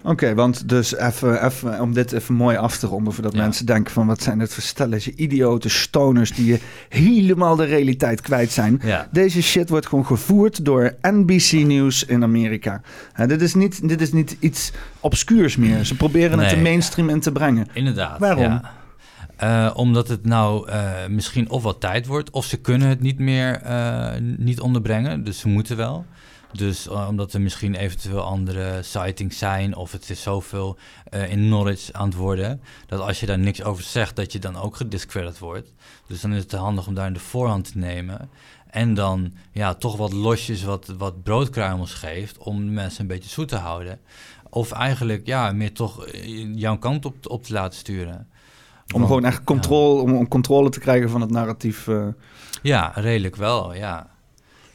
Oké, want dus even, even om dit even mooi af te ronden, voordat Ja. mensen denken van wat zijn dit voor stelletje idiote stoners die je helemaal de realiteit kwijt zijn. Ja. Deze shit wordt gewoon gevoerd door NBC News in Amerika. Hè, dit, is niet, dit is niet iets obscuurs meer. Ze proberen het de mainstream in te brengen. Inderdaad. Waarom? Eh, omdat het nou eh, misschien of wat tijd wordt, of ze kunnen het niet meer eh, niet onderbrengen, dus ze moeten wel. Dus eh, omdat er misschien eventueel andere sightings zijn of het is zoveel eh, in knowledge aan het worden, dat als je daar niks over zegt, dat je dan ook gediscredit wordt. Dus dan is het handig om daar in de voorhand te nemen. En dan ja, toch wat losjes, wat, wat broodkruimels geeft om de mensen een beetje zoet te houden. Of eigenlijk ja, meer toch eh, jouw kant op, op te laten sturen. Om Want- gewoon echt controle, om, om controle te krijgen van het narratief. Ja, redelijk wel, ja.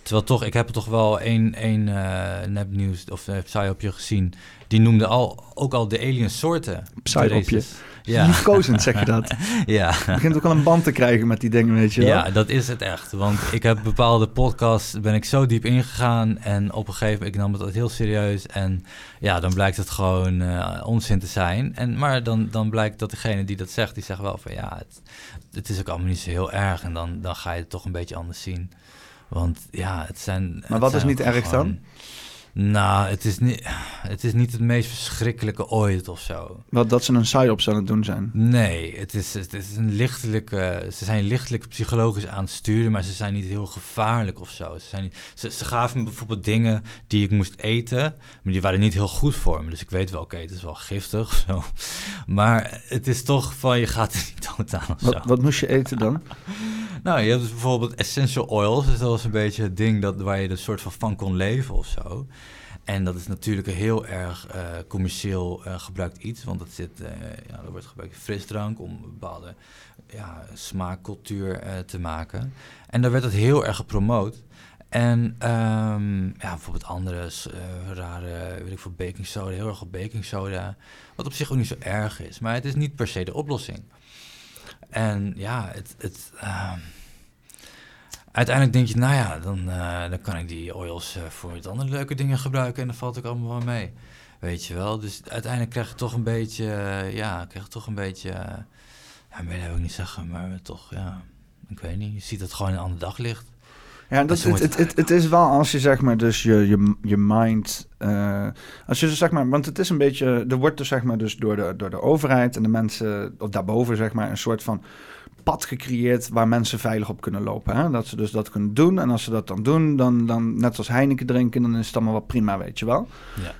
Terwijl toch, ik heb toch wel één, één eh, nepnieuws of uh, psyopje gezien. Die noemde al, ook al de alien soorten. Psyopje. Ja. [laughs] Liefkozend zeg je dat. [laughs] ja. Je begint ook al een band te krijgen met die dingen, weet je wel. Ja, dat is het echt. Want ik heb bepaalde podcasts, ben ik zo diep ingegaan. En op een gegeven moment, ik nam het heel serieus. En ja, dan blijkt het gewoon eh, onzin te zijn. En, maar dan, dan blijkt dat degene die dat zegt, die zegt wel van ja, het, het is ook allemaal niet zo heel erg. En dan, dan ga je het toch een beetje anders zien. Want ja, het zijn... Maar wat is niet erg gewoon- dan? Nou, het is, niet, het is niet het meest verschrikkelijke ooit of zo. Wat dat ze een psyops aan het doen zijn. Nee, het is, het is een lichtelijke, ze zijn lichtelijk psychologisch aan het sturen, maar ze zijn niet heel gevaarlijk of zo. Ze, zijn niet, ze, ze gaven me bijvoorbeeld dingen die ik moest eten, maar die waren niet heel goed voor me. Dus ik weet wel, oké, het is wel giftig of zo. Maar het is toch van, je gaat er niet dood aan of zo. Wat, wat moest je eten dan? [laughs] Nou, je hebt dus bijvoorbeeld essential oils. Dus dat was een beetje het ding dat, waar je er soort van van kon leven of zo. En dat is natuurlijk een heel erg eh, commercieel eh, gebruikt iets. Want dat zit, eh, ja, er wordt gebruikt frisdrank om een bepaalde ja, smaakcultuur te maken. En daar werd het heel erg gepromoot. En ehm, ja, bijvoorbeeld andere rare, weet ik veel, baking soda, heel erg op baking soda. Wat op zich ook niet zo erg is. Maar het is niet per se de oplossing. En ja, het, het, ehm, uiteindelijk denk je, nou ja, dan, eh, dan kan ik die oils eh, voor het andere leuke dingen gebruiken en dan valt ik allemaal wel mee. Weet je wel? Dus uiteindelijk krijg je toch een beetje, eh, ja, krijg je toch een beetje, ja, meer wil ik niet zeggen, maar toch, ja, ik weet niet. Je ziet het gewoon in een ander daglicht. Ja, dat, het, het, het, het is wel als je zeg maar dus je, je, je mind... als je dus zeg maar... Want het is een beetje... Er wordt dus zeg maar dus door de, door de overheid en de mensen... Of daarboven zeg maar een soort van pad gecreëerd... waar mensen veilig op kunnen lopen. Hè? Dat ze dus dat kunnen doen. En als ze dat dan doen, dan, dan net als Heineken drinken... dan is het allemaal wel prima, weet je wel. Ja.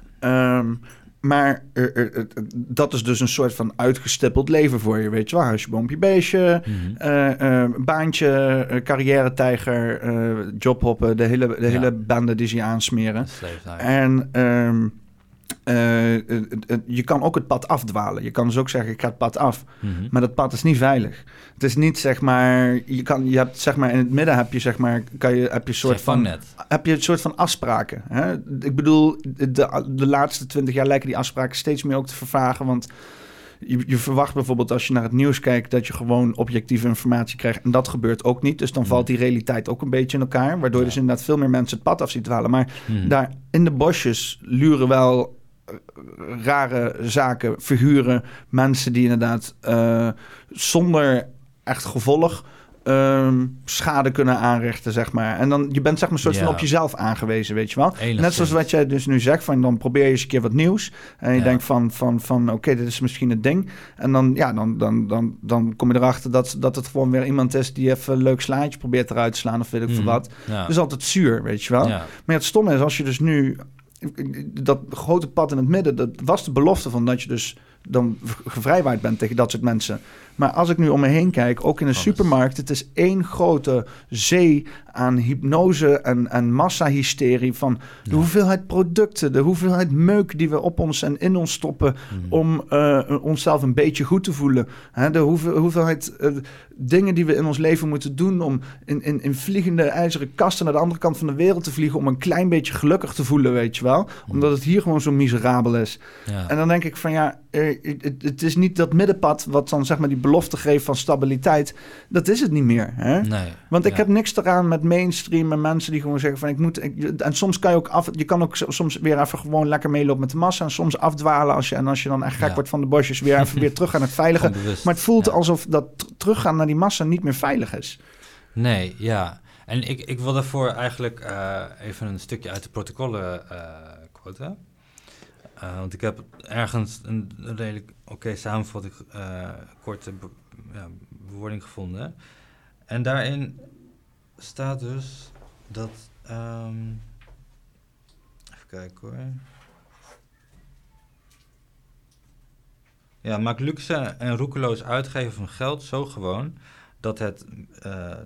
Ehm, maar er- er- er- dat is dus een soort van uitgestippeld leven voor je, weet je wel. Huisje, boompje, beestje, Mhm. eh, eh, baantje, eh, carrière-tijger, eh, jobhoppen, de hele, de Ja. hele bende die ze je aansmeren. En ehm, eh, eh, je kan ook het pad afdwalen. Je kan dus ook zeggen, ik ga het pad af. Mhm. Maar dat pad is niet veilig. Het is niet, zeg maar, je, kan, je hebt, zeg maar, in het midden heb je, zeg maar, kan je, heb je een soort van heb je een soort van afspraken. Hè? Ik bedoel, de, de laatste twintig jaar lijken die afspraken steeds meer ook te vervagen. Want je, je verwacht bijvoorbeeld als je naar het nieuws kijkt... dat je gewoon objectieve informatie krijgt. En dat gebeurt ook niet. Dus dan valt die realiteit ook een beetje in elkaar. Waardoor Ja. dus inderdaad veel meer mensen het pad af ziet dwalen. Maar Mhm. daar in de bosjes luren wel rare zaken, figuren... mensen die inderdaad eh, zonder echt gevolg... ehm, schade kunnen aanrichten, zeg maar. En dan, je bent zeg maar een soort van op jezelf aangewezen, weet je wel. Enigszins. Net zoals wat jij dus nu zegt, van dan probeer je eens een keer wat nieuws. En je Ja. denkt van, van, van oké, dit is misschien het ding. En dan, ja, dan, dan, dan, dan kom je erachter dat, dat het gewoon weer iemand is... die even een leuk slaatje probeert eruit te slaan of weet ik veel Mhm. wat. Ja. Dat is altijd zuur, weet je wel. Maar het stomme is, als je dus nu... Dat grote pad in het midden, dat was de belofte van dat je dus dan gevrijwaard bent tegen dat soort mensen. Maar als ik nu om me heen kijk, ook in de Alles. supermarkt, het is één grote zee aan hypnose en, en massahysterie van de Ja. hoeveelheid producten, de hoeveelheid meuk die we op ons en in ons stoppen Mhm. om eh, onszelf een beetje goed te voelen. Hè, de hoeveel, hoeveelheid eh, dingen die we in ons leven moeten doen om in, in, in vliegende ijzeren kasten naar de andere kant van de wereld te vliegen om een klein beetje gelukkig te voelen, weet je wel. Omdat het hier gewoon zo miserabel is. Ja. En dan denk ik van ja, eh, het, het is niet dat middenpad wat dan zeg maar die belofte geeft van stabiliteit. Dat is het niet meer. Hè? Nee. Want ik Ja. heb niks eraan met mainstream en mensen die gewoon zeggen van ik moet. ik- en soms kan je ook af. Je kan ook so- soms weer even gewoon lekker meelopen met de massa. En soms afdwalen als je. En als je dan echt gek Ja. wordt van de bosjes, weer even weer [laughs] terug aan het veilige. Maar het voelt ja. alsof dat teruggaan naar die massa niet meer veilig is. Nee, ja. En ik, ik wil daarvoor eigenlijk eh, even een stukje uit de protocollen eh quoten. Eh, want ik heb ergens een redelijk oké samenvatting, eh, korte bewoording gevonden. En daarin staat dus dat. ehm, kijken hoor. Ja, maakt luxe en roekeloos uitgeven van geld zo gewoon dat het, eh,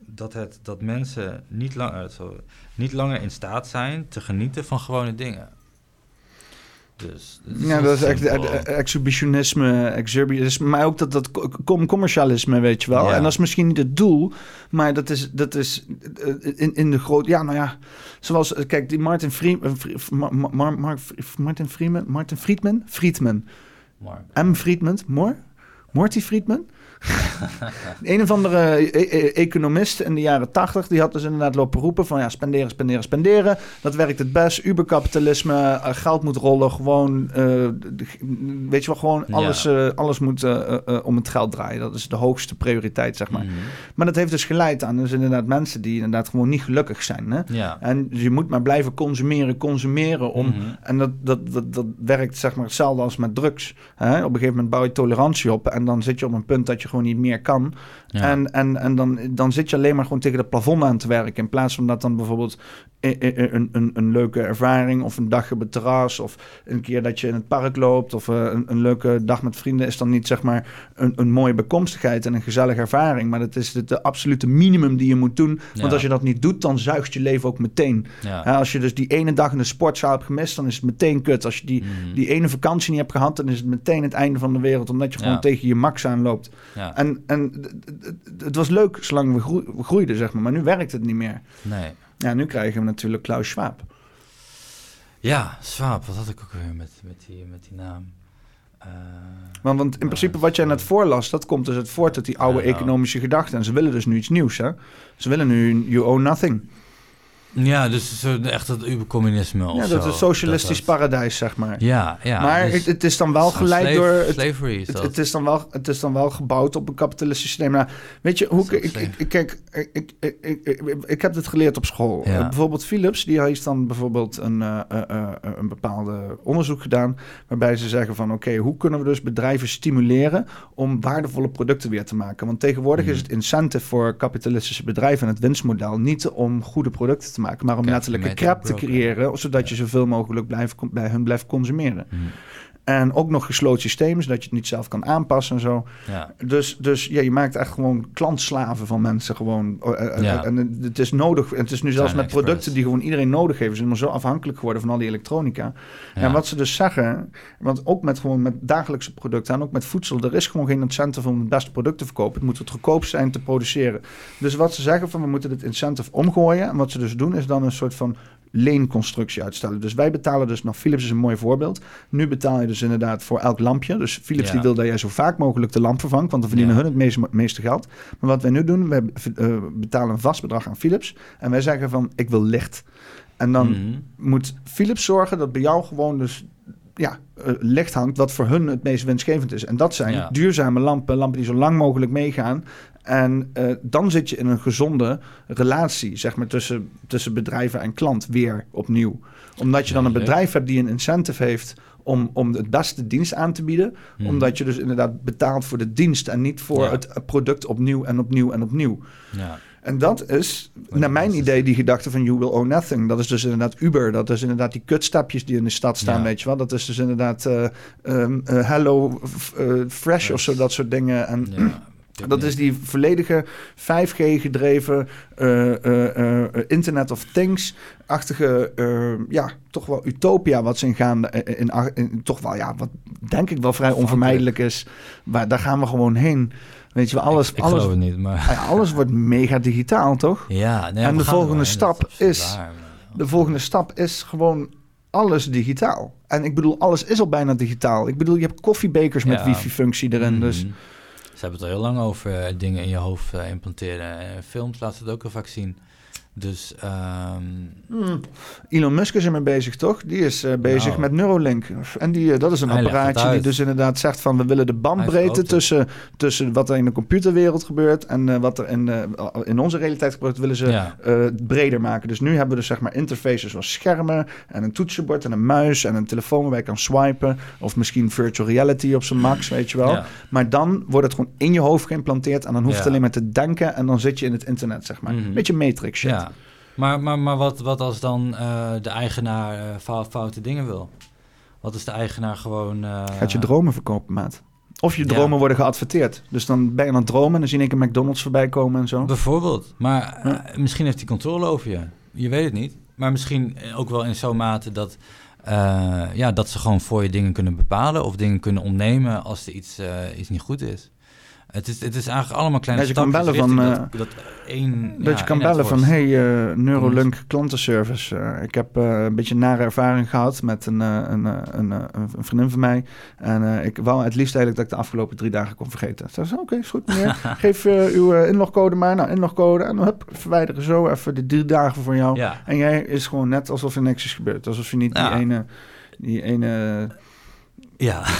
dat, het dat mensen niet, lang, eh, niet langer in staat zijn te genieten van gewone dingen. Dus, Ja, dat is echt eh, eh, exhibitionisme, exhibitionisme, maar ook dat, dat com- commercialisme, weet je wel. Ja. En dat is misschien niet het doel, maar dat is, dat is eh, in, in de groot... Ja, nou ja, zoals, eh, kijk, die Martin Friedman... Martin Friedman? Martin Friedman? Friedman. M. Friedman? Mor? Morty Friedman? Een of andere e- e- economist in de jaren tachtig, die had dus inderdaad lopen roepen van ja, spenderen, spenderen, spenderen. Dat werkt het best. Uberkapitalisme, eh, geld moet rollen, gewoon, eh, weet je wel, gewoon Ja. alles, eh, alles moet om het geld draaien. Dat is de hoogste prioriteit, zeg maar. Mhm. Maar dat heeft dus geleid aan dus inderdaad mensen die inderdaad gewoon niet gelukkig zijn. Hè? Ja. En je moet maar blijven consumeren, consumeren om. Mhm. En dat, dat, dat, dat werkt zeg maar hetzelfde als met drugs. Hè? Op een gegeven moment bouw je tolerantie op. En dan zit je op een punt dat je gewoon niet meer kan. Ja. En, en, en dan, dan zit je alleen maar gewoon tegen het plafond aan te werken. In plaats van dat dan bijvoorbeeld een, een, een, leuke ervaring of een dag op het terras of een keer dat je in het park loopt of eh, een, een leuke dag met vrienden is dan niet zeg maar een, een mooie bekomstigheid en een gezellige ervaring. Maar dat is de, de absolute minimum die je moet doen. Want Ja. als je dat niet doet, dan zuigt je leven ook meteen. Ja. Als je dus die ene dag in de sportzaal hebt gemist, dan is het meteen kut. Als je die, Mhm. die ene vakantie niet hebt gehad, dan is het meteen het einde van de wereld. Omdat je gewoon tegen je max aanloopt. Ja. En, en het was leuk zolang we groe- we groeiden, zeg maar. Maar nu werkt het niet meer. Nee. Ja, nu krijgen we natuurlijk Klaus Schwab. Ja, Swaap, wat had ik ook weer met, met, die, met die naam? Eh, Want, want in principe wat jij net voorlas, dat komt dus uit voort uit die oude economische gedachten. En ze willen dus nu iets nieuws, hè. Ze willen nu you own nothing. Ja, dus echt het ubercommunisme of Ja, dat een socialistisch Dat paradijs, zeg maar. Ja, ja. maar dus het, het is dan wel geleid slave- door... Het, slavery is het, dat. het is dan wel, het is dan wel gebouwd op een kapitalistisch systeem. Nou, weet je, hoe, ik, ik, ik, kijk, ik, ik, ik, ik, heb dit geleerd op school. Ja. Bijvoorbeeld Philips, die heeft dan bijvoorbeeld een, eh, een bepaalde onderzoek gedaan... waarbij ze zeggen van, oké, hoe kunnen we dus bedrijven stimuleren... om waardevolle producten weer te maken? Want tegenwoordig is het incentive voor kapitalistische bedrijven... en het winstmodel niet om goede producten te maken... maar om Kijk, letterlijk een crap te creëren... zodat je zoveel mogelijk blijft, bij hun blijft consumeren. Mhm. En ook nog gesloten systemen, zodat je het niet zelf kan aanpassen en zo. Ja. Dus, dus ja, je maakt echt gewoon klantslaven van mensen gewoon. Eh, eh, Ja. En het is nodig. En het is nu zelfs met producten Express. die gewoon iedereen nodig heeft. Ze zijn maar zo afhankelijk geworden van al die elektronica. Ja. En wat ze dus zeggen, want ook met gewoon met dagelijkse producten en ook met voedsel, er is gewoon geen incentive om het beste product te verkopen. Het moet het goedkoop zijn te produceren. Dus wat ze zeggen van we moeten het incentive omgooien. En wat ze dus doen is dan een soort van leenconstructie uitstellen. Dus wij betalen dus, nou Philips is een mooi voorbeeld. Nu betaal je dus inderdaad voor elk lampje. Dus Philips Ja. die wil dat jij zo vaak mogelijk de lamp vervangt, want dan verdienen Ja. hun het meeste, meeste geld. Maar wat wij nu doen, we eh, betalen een vast bedrag aan Philips. En wij zeggen van ik wil licht. En dan Mhm. moet Philips zorgen dat bij jou gewoon dus ja, eh, licht hangt wat voor hun het meest winstgevend is. En dat zijn Ja. duurzame lampen, lampen die zo lang mogelijk meegaan. En eh, dan zit je in een gezonde relatie, zeg maar, tussen, tussen bedrijven en klant weer opnieuw. Omdat je dan een bedrijf hebt die een incentive heeft om, om het beste dienst aan te bieden. Mhm. Omdat je dus inderdaad betaalt voor de dienst en niet voor Ja. het product opnieuw en opnieuw en opnieuw. Ja. En dat is, naar mijn idee, die gedachte van you will own nothing. Dat is dus inderdaad Uber. Dat is inderdaad die kutstapjes die in de stad staan, Ja. weet je wel. Dat is dus inderdaad eh, ehm, eh, Hello Fresh of zo, dat soort dingen. En Ja. Dat is die volledige 5G gedreven eh, eh, eh, Internet of Things-achtige, ja, toch wel utopia wat ze in gaan. In, toch wel, ja, wat denk ik wel vrij onvermijdelijk is. Maar daar gaan we gewoon heen. Weet je alles, Ik, ik alles, geloof het niet, maar... Ah alles wordt mega digitaal, toch? [laughs] Ja, nee, En de volgende stap is- waar, De volgende stap is gewoon alles digitaal. En ik bedoel, alles is al bijna digitaal. Ik bedoel, je hebt koffiebekers met Ja. wifi-functie erin. Dus Mhm. Hebben het al heel lang over eh, dingen in je hoofd eh, implanteren. Films laten het ook heel vaak zien. Dus ehm, Hmm. Elon Musk is ermee bezig, toch? Die is eh, bezig Nou. met Neuralink. En die, eh, dat is een Hij apparaatje die dus inderdaad zegt van... we willen de bandbreedte tussen, tussen wat er in de computerwereld gebeurt... en eh, wat er in, in onze realiteit gebeurt, willen ze Ja. breder maken. Dus nu hebben we dus zeg maar interfaces zoals schermen... en een toetsenbord en een muis en een telefoon waarbij je kan swipen... of misschien virtual reality op zijn max, weet je wel. Ja. Maar dan wordt het gewoon in je hoofd geïmplanteerd... en dan hoef je Ja. alleen maar te denken... en dan zit je in het internet, zeg maar. Mhm. Beetje Matrix shit. Maar, maar, maar wat, wat als dan eh, de eigenaar eh, fou- foute dingen wil? Wat is de eigenaar gewoon... eh, Gaat je dromen verkopen, maat. Of je Ja. dromen worden geadverteerd. Dus dan ben je aan het dromen en dan zie ik een McDonald's voorbij komen en zo. Bijvoorbeeld. Maar misschien heeft hij controle over je. Je weet het niet. Maar misschien ook wel in zo'n mate dat, ja, dat ze gewoon voor je dingen kunnen bepalen of dingen kunnen ontnemen als er iets, iets niet goed is. Het is, het is eigenlijk allemaal kleine Dat je kan bellen van, dat, dat één, Dat ja, je kan bellen van, hey, eh, Neurolink klantenservice. eh, ik heb eh, een beetje een nare ervaring gehad met een, een, een, een vriendin van mij. En ik wou het liefst eigenlijk dat ik de afgelopen drie dagen kon vergeten. Ze zei, oké, is goed meneer. [laughs] Geef uw inlogcode maar. Nou, inlogcode. En dan hup, verwijderen zo even de drie dagen voor jou. Ja. En jij is gewoon net alsof er niks is gebeurd. Alsof je niet Ja. die ene... Die ene Ja. [laughs]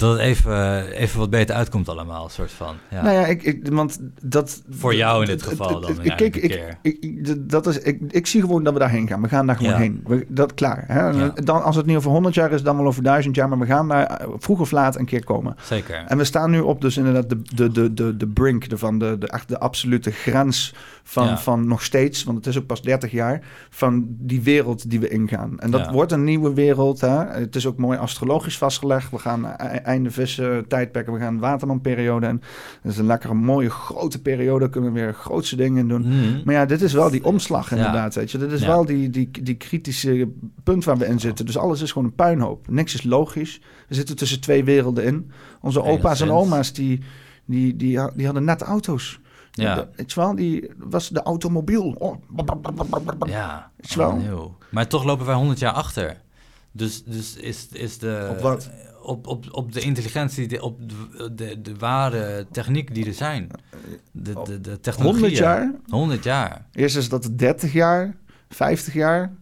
dat het even, even wat beter uitkomt allemaal, soort van. Ja. Nou ja, ik, ik, want dat... Voor jou in dit geval dan, Kijk, ik, keer. ik, dat is, ik, ik zie gewoon dat we daarheen gaan. We gaan daar gewoon Ja. heen. We, dat klaar. Hè? Ja. Dan, als het niet over 100 jaar is, dan wel over 1000 jaar. Maar we gaan daar eh, vroeg of laat een keer komen. Zeker. En we staan nu op dus inderdaad de, de, de, de, de brink ervan. De, de, echt de absolute grens van, van nog steeds, want het is ook pas 30 jaar, van die wereld die we ingaan. En dat wordt een nieuwe wereld. Hè? Het is ook mooi astrologisch vastgelegd. We gaan e- einde vissen tijdperken, we gaan watermanperiode. En dat is een lekkere mooie grote periode. Kunnen we weer grootste dingen in doen. Mhm. Maar ja, dit is wel die omslag Ja. inderdaad. Weet je. Dit is Ja. wel die, die, die kritische punt waar we in zitten. Dus alles is gewoon een puinhoop. Niks is logisch. We zitten tussen twee werelden in. Onze opa's en oma's die, die, die, die hadden net auto's. Ja. De- je wel, die was de automobiel. Oh. Ja, wel- nieuw. Maar toch lopen wij 100 jaar achter. Dus, dus is, is de... Op wat? Op, op, op de intelligentie, de, op de, de, de ware techniek die er zijn. De, de, de technologie. 100 jaar? 100 jaar. Eerst is dat 30 jaar, 50 jaar,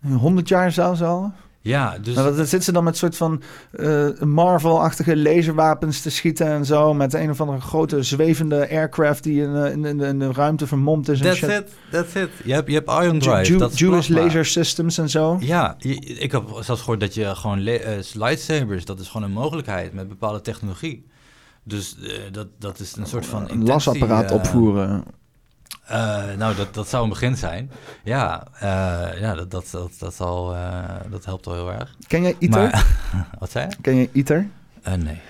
100 jaar zelfs al. Ja, dus... Nou, dan zitten ze dan met soort van eh, Marvel-achtige laserwapens te schieten en zo. Met een of andere grote zwevende aircraft die in, eh, in, in, in de ruimte vermomd is. That's shit. it, that's it. Je hebt, je hebt Ju- Drive, Ju- dat is Jewish plasma. laser systems en zo. Ja, je- ik heb zelfs gehoord dat je gewoon eh, lightsabers, dat is gewoon een mogelijkheid met bepaalde technologie. Dus dat, dat is een soort van Een lasapparaat opvoeren. Eh, nou, dat, dat zou een begin zijn. Ja, eh, ja dat, dat, dat, dat, zal, eh, dat helpt al heel erg. Ken jij ITER? Maar- [laughs] wat zei je? Ken je ITER? Nee.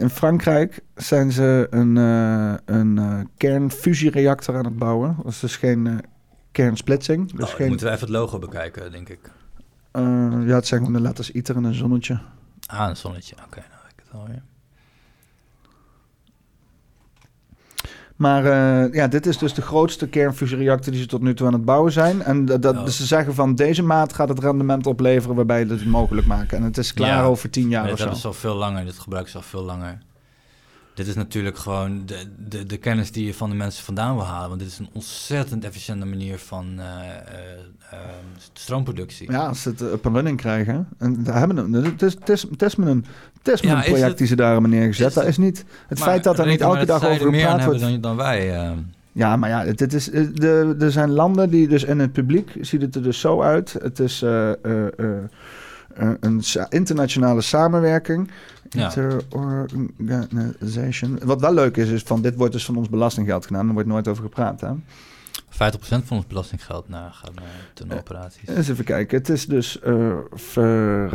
In Frankrijk zijn ze een, een kernfusiereactor aan het bouwen. Dat is dus geen kernsplitsing. Dus Oh, geen, moeten we even het logo bekijken, denk ik. ja, het zijn gewoon de letters ITER en een zonnetje. Ah, een zonnetje. Oké, nou weet ik het alweer. Maar eh, ja, dit is dus de grootste kernfusiereactor die ze tot nu toe aan het bouwen zijn. En dat, dat, Oh. dus ze zeggen van deze maat gaat het rendement opleveren waarbij het mogelijk maken. En het is klaar Ja, over tien jaar dit of zo. hebben ze al veel langer, dit gebruiken ze al veel langer. Dit is natuurlijk gewoon de, de, de kennis die je van de mensen vandaan wil halen. Want dit is een ontzettend efficiënte manier van eh, eh, eh, stroomproductie. Ja, als ze het up and running krijgen. En daar hebben we, het is, het is, het is met een, het is Ja, is project het- die ze daar hebben neergezet. is dat het- is niet het Maar feit dat er niet elke dag over er gepraat wordt. dan, dan wij. eh. Ja, maar ja, dit is, eh, de, er zijn landen die dus in het publiek ziet het er dus zo uit. Het is eh, een internationale samenwerking. Ja. Interorganization. Wat wel leuk is, is van dit wordt dus van ons belastinggeld gedaan. Daar wordt nooit over gepraat. Hè? 50% van ons belastinggeld naar gaat naar tunneloperaties. Eens even kijken. Het is dus eh, ver...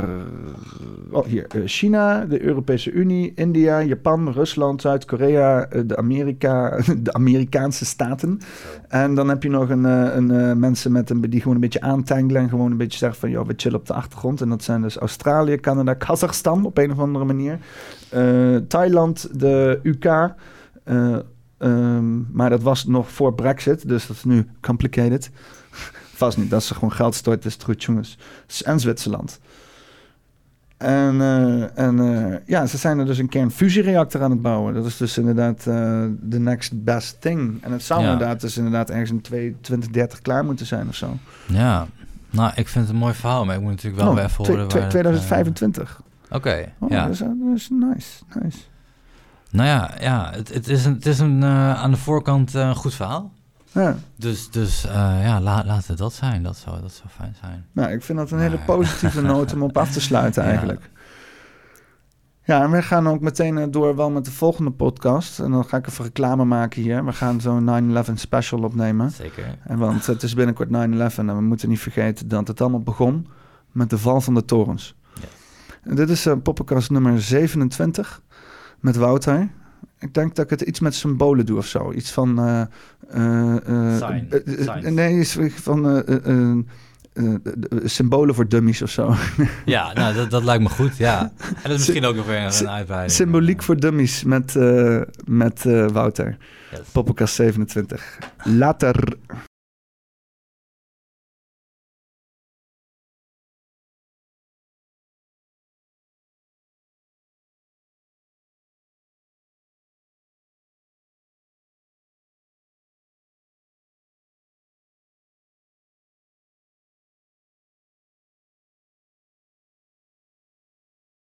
oh, hier. eh, China, de Europese Unie, India, Japan, Rusland, Zuid-Korea, eh, de, Amerika, [laughs] de Amerikaanse staten. En dan heb je nog een, eh, een eh, mensen met een, die gewoon een beetje aantangelen en gewoon een beetje zeggen van, joh, we chillen op de achtergrond. En dat zijn dus Australië, Canada, Kazachstan op een of andere manier. Eh, Thailand, de UK. Eh, ehm, maar dat was nog voor Brexit, dus dat is nu complicated. [laughs] Vast niet, dat ze gewoon geld stort, is het goed, jongens. En Zwitserland. En, eh, en eh, ja, ze zijn er dus een kernfusiereactor aan het bouwen. Dat is dus inderdaad eh, the next best thing. En het zou Ja. inderdaad dus inderdaad ergens in 2030 klaar moeten zijn of zo. Ja, nou, ik vind het een mooi verhaal, maar ik moet natuurlijk wel Oh, even horen twe- waar het, eh, 2025. Oké, Oh, ja. dat, is, dat is nice, nice. Nou ja, ja het, het is, een, het is een, eh, aan de voorkant eh, een goed verhaal. Ja. Dus, dus eh, ja, la, laat het dat zijn. Dat zou, dat zou fijn zijn. Nou, ik vind dat een hele positieve [laughs] noot om op af te sluiten Ja. eigenlijk. Ja, en we gaan ook meteen door wel met de volgende podcast. En dan ga ik even reclame maken hier. We gaan zo'n 9-11 special opnemen. Zeker. En want het is binnenkort 9-11 en we moeten niet vergeten dat het allemaal begon met de val van de torens. En dit is uh, poppenkast nummer 27 met Wouter. Ik denk dat ik het iets met symbolen doe of zo. Iets van... eh, eh, eh, Sign. eh, eh, Signs. nee, iets van... eh, eh, eh, symbolen voor dummies of zo. [laughs] Ja, nou, dat, dat lijkt me goed, ja. En dat is misschien ook nog weer een, een uitbreiding. Symboliek voor dummies met, eh, met eh, Wouter. Poppenkast 27. Later.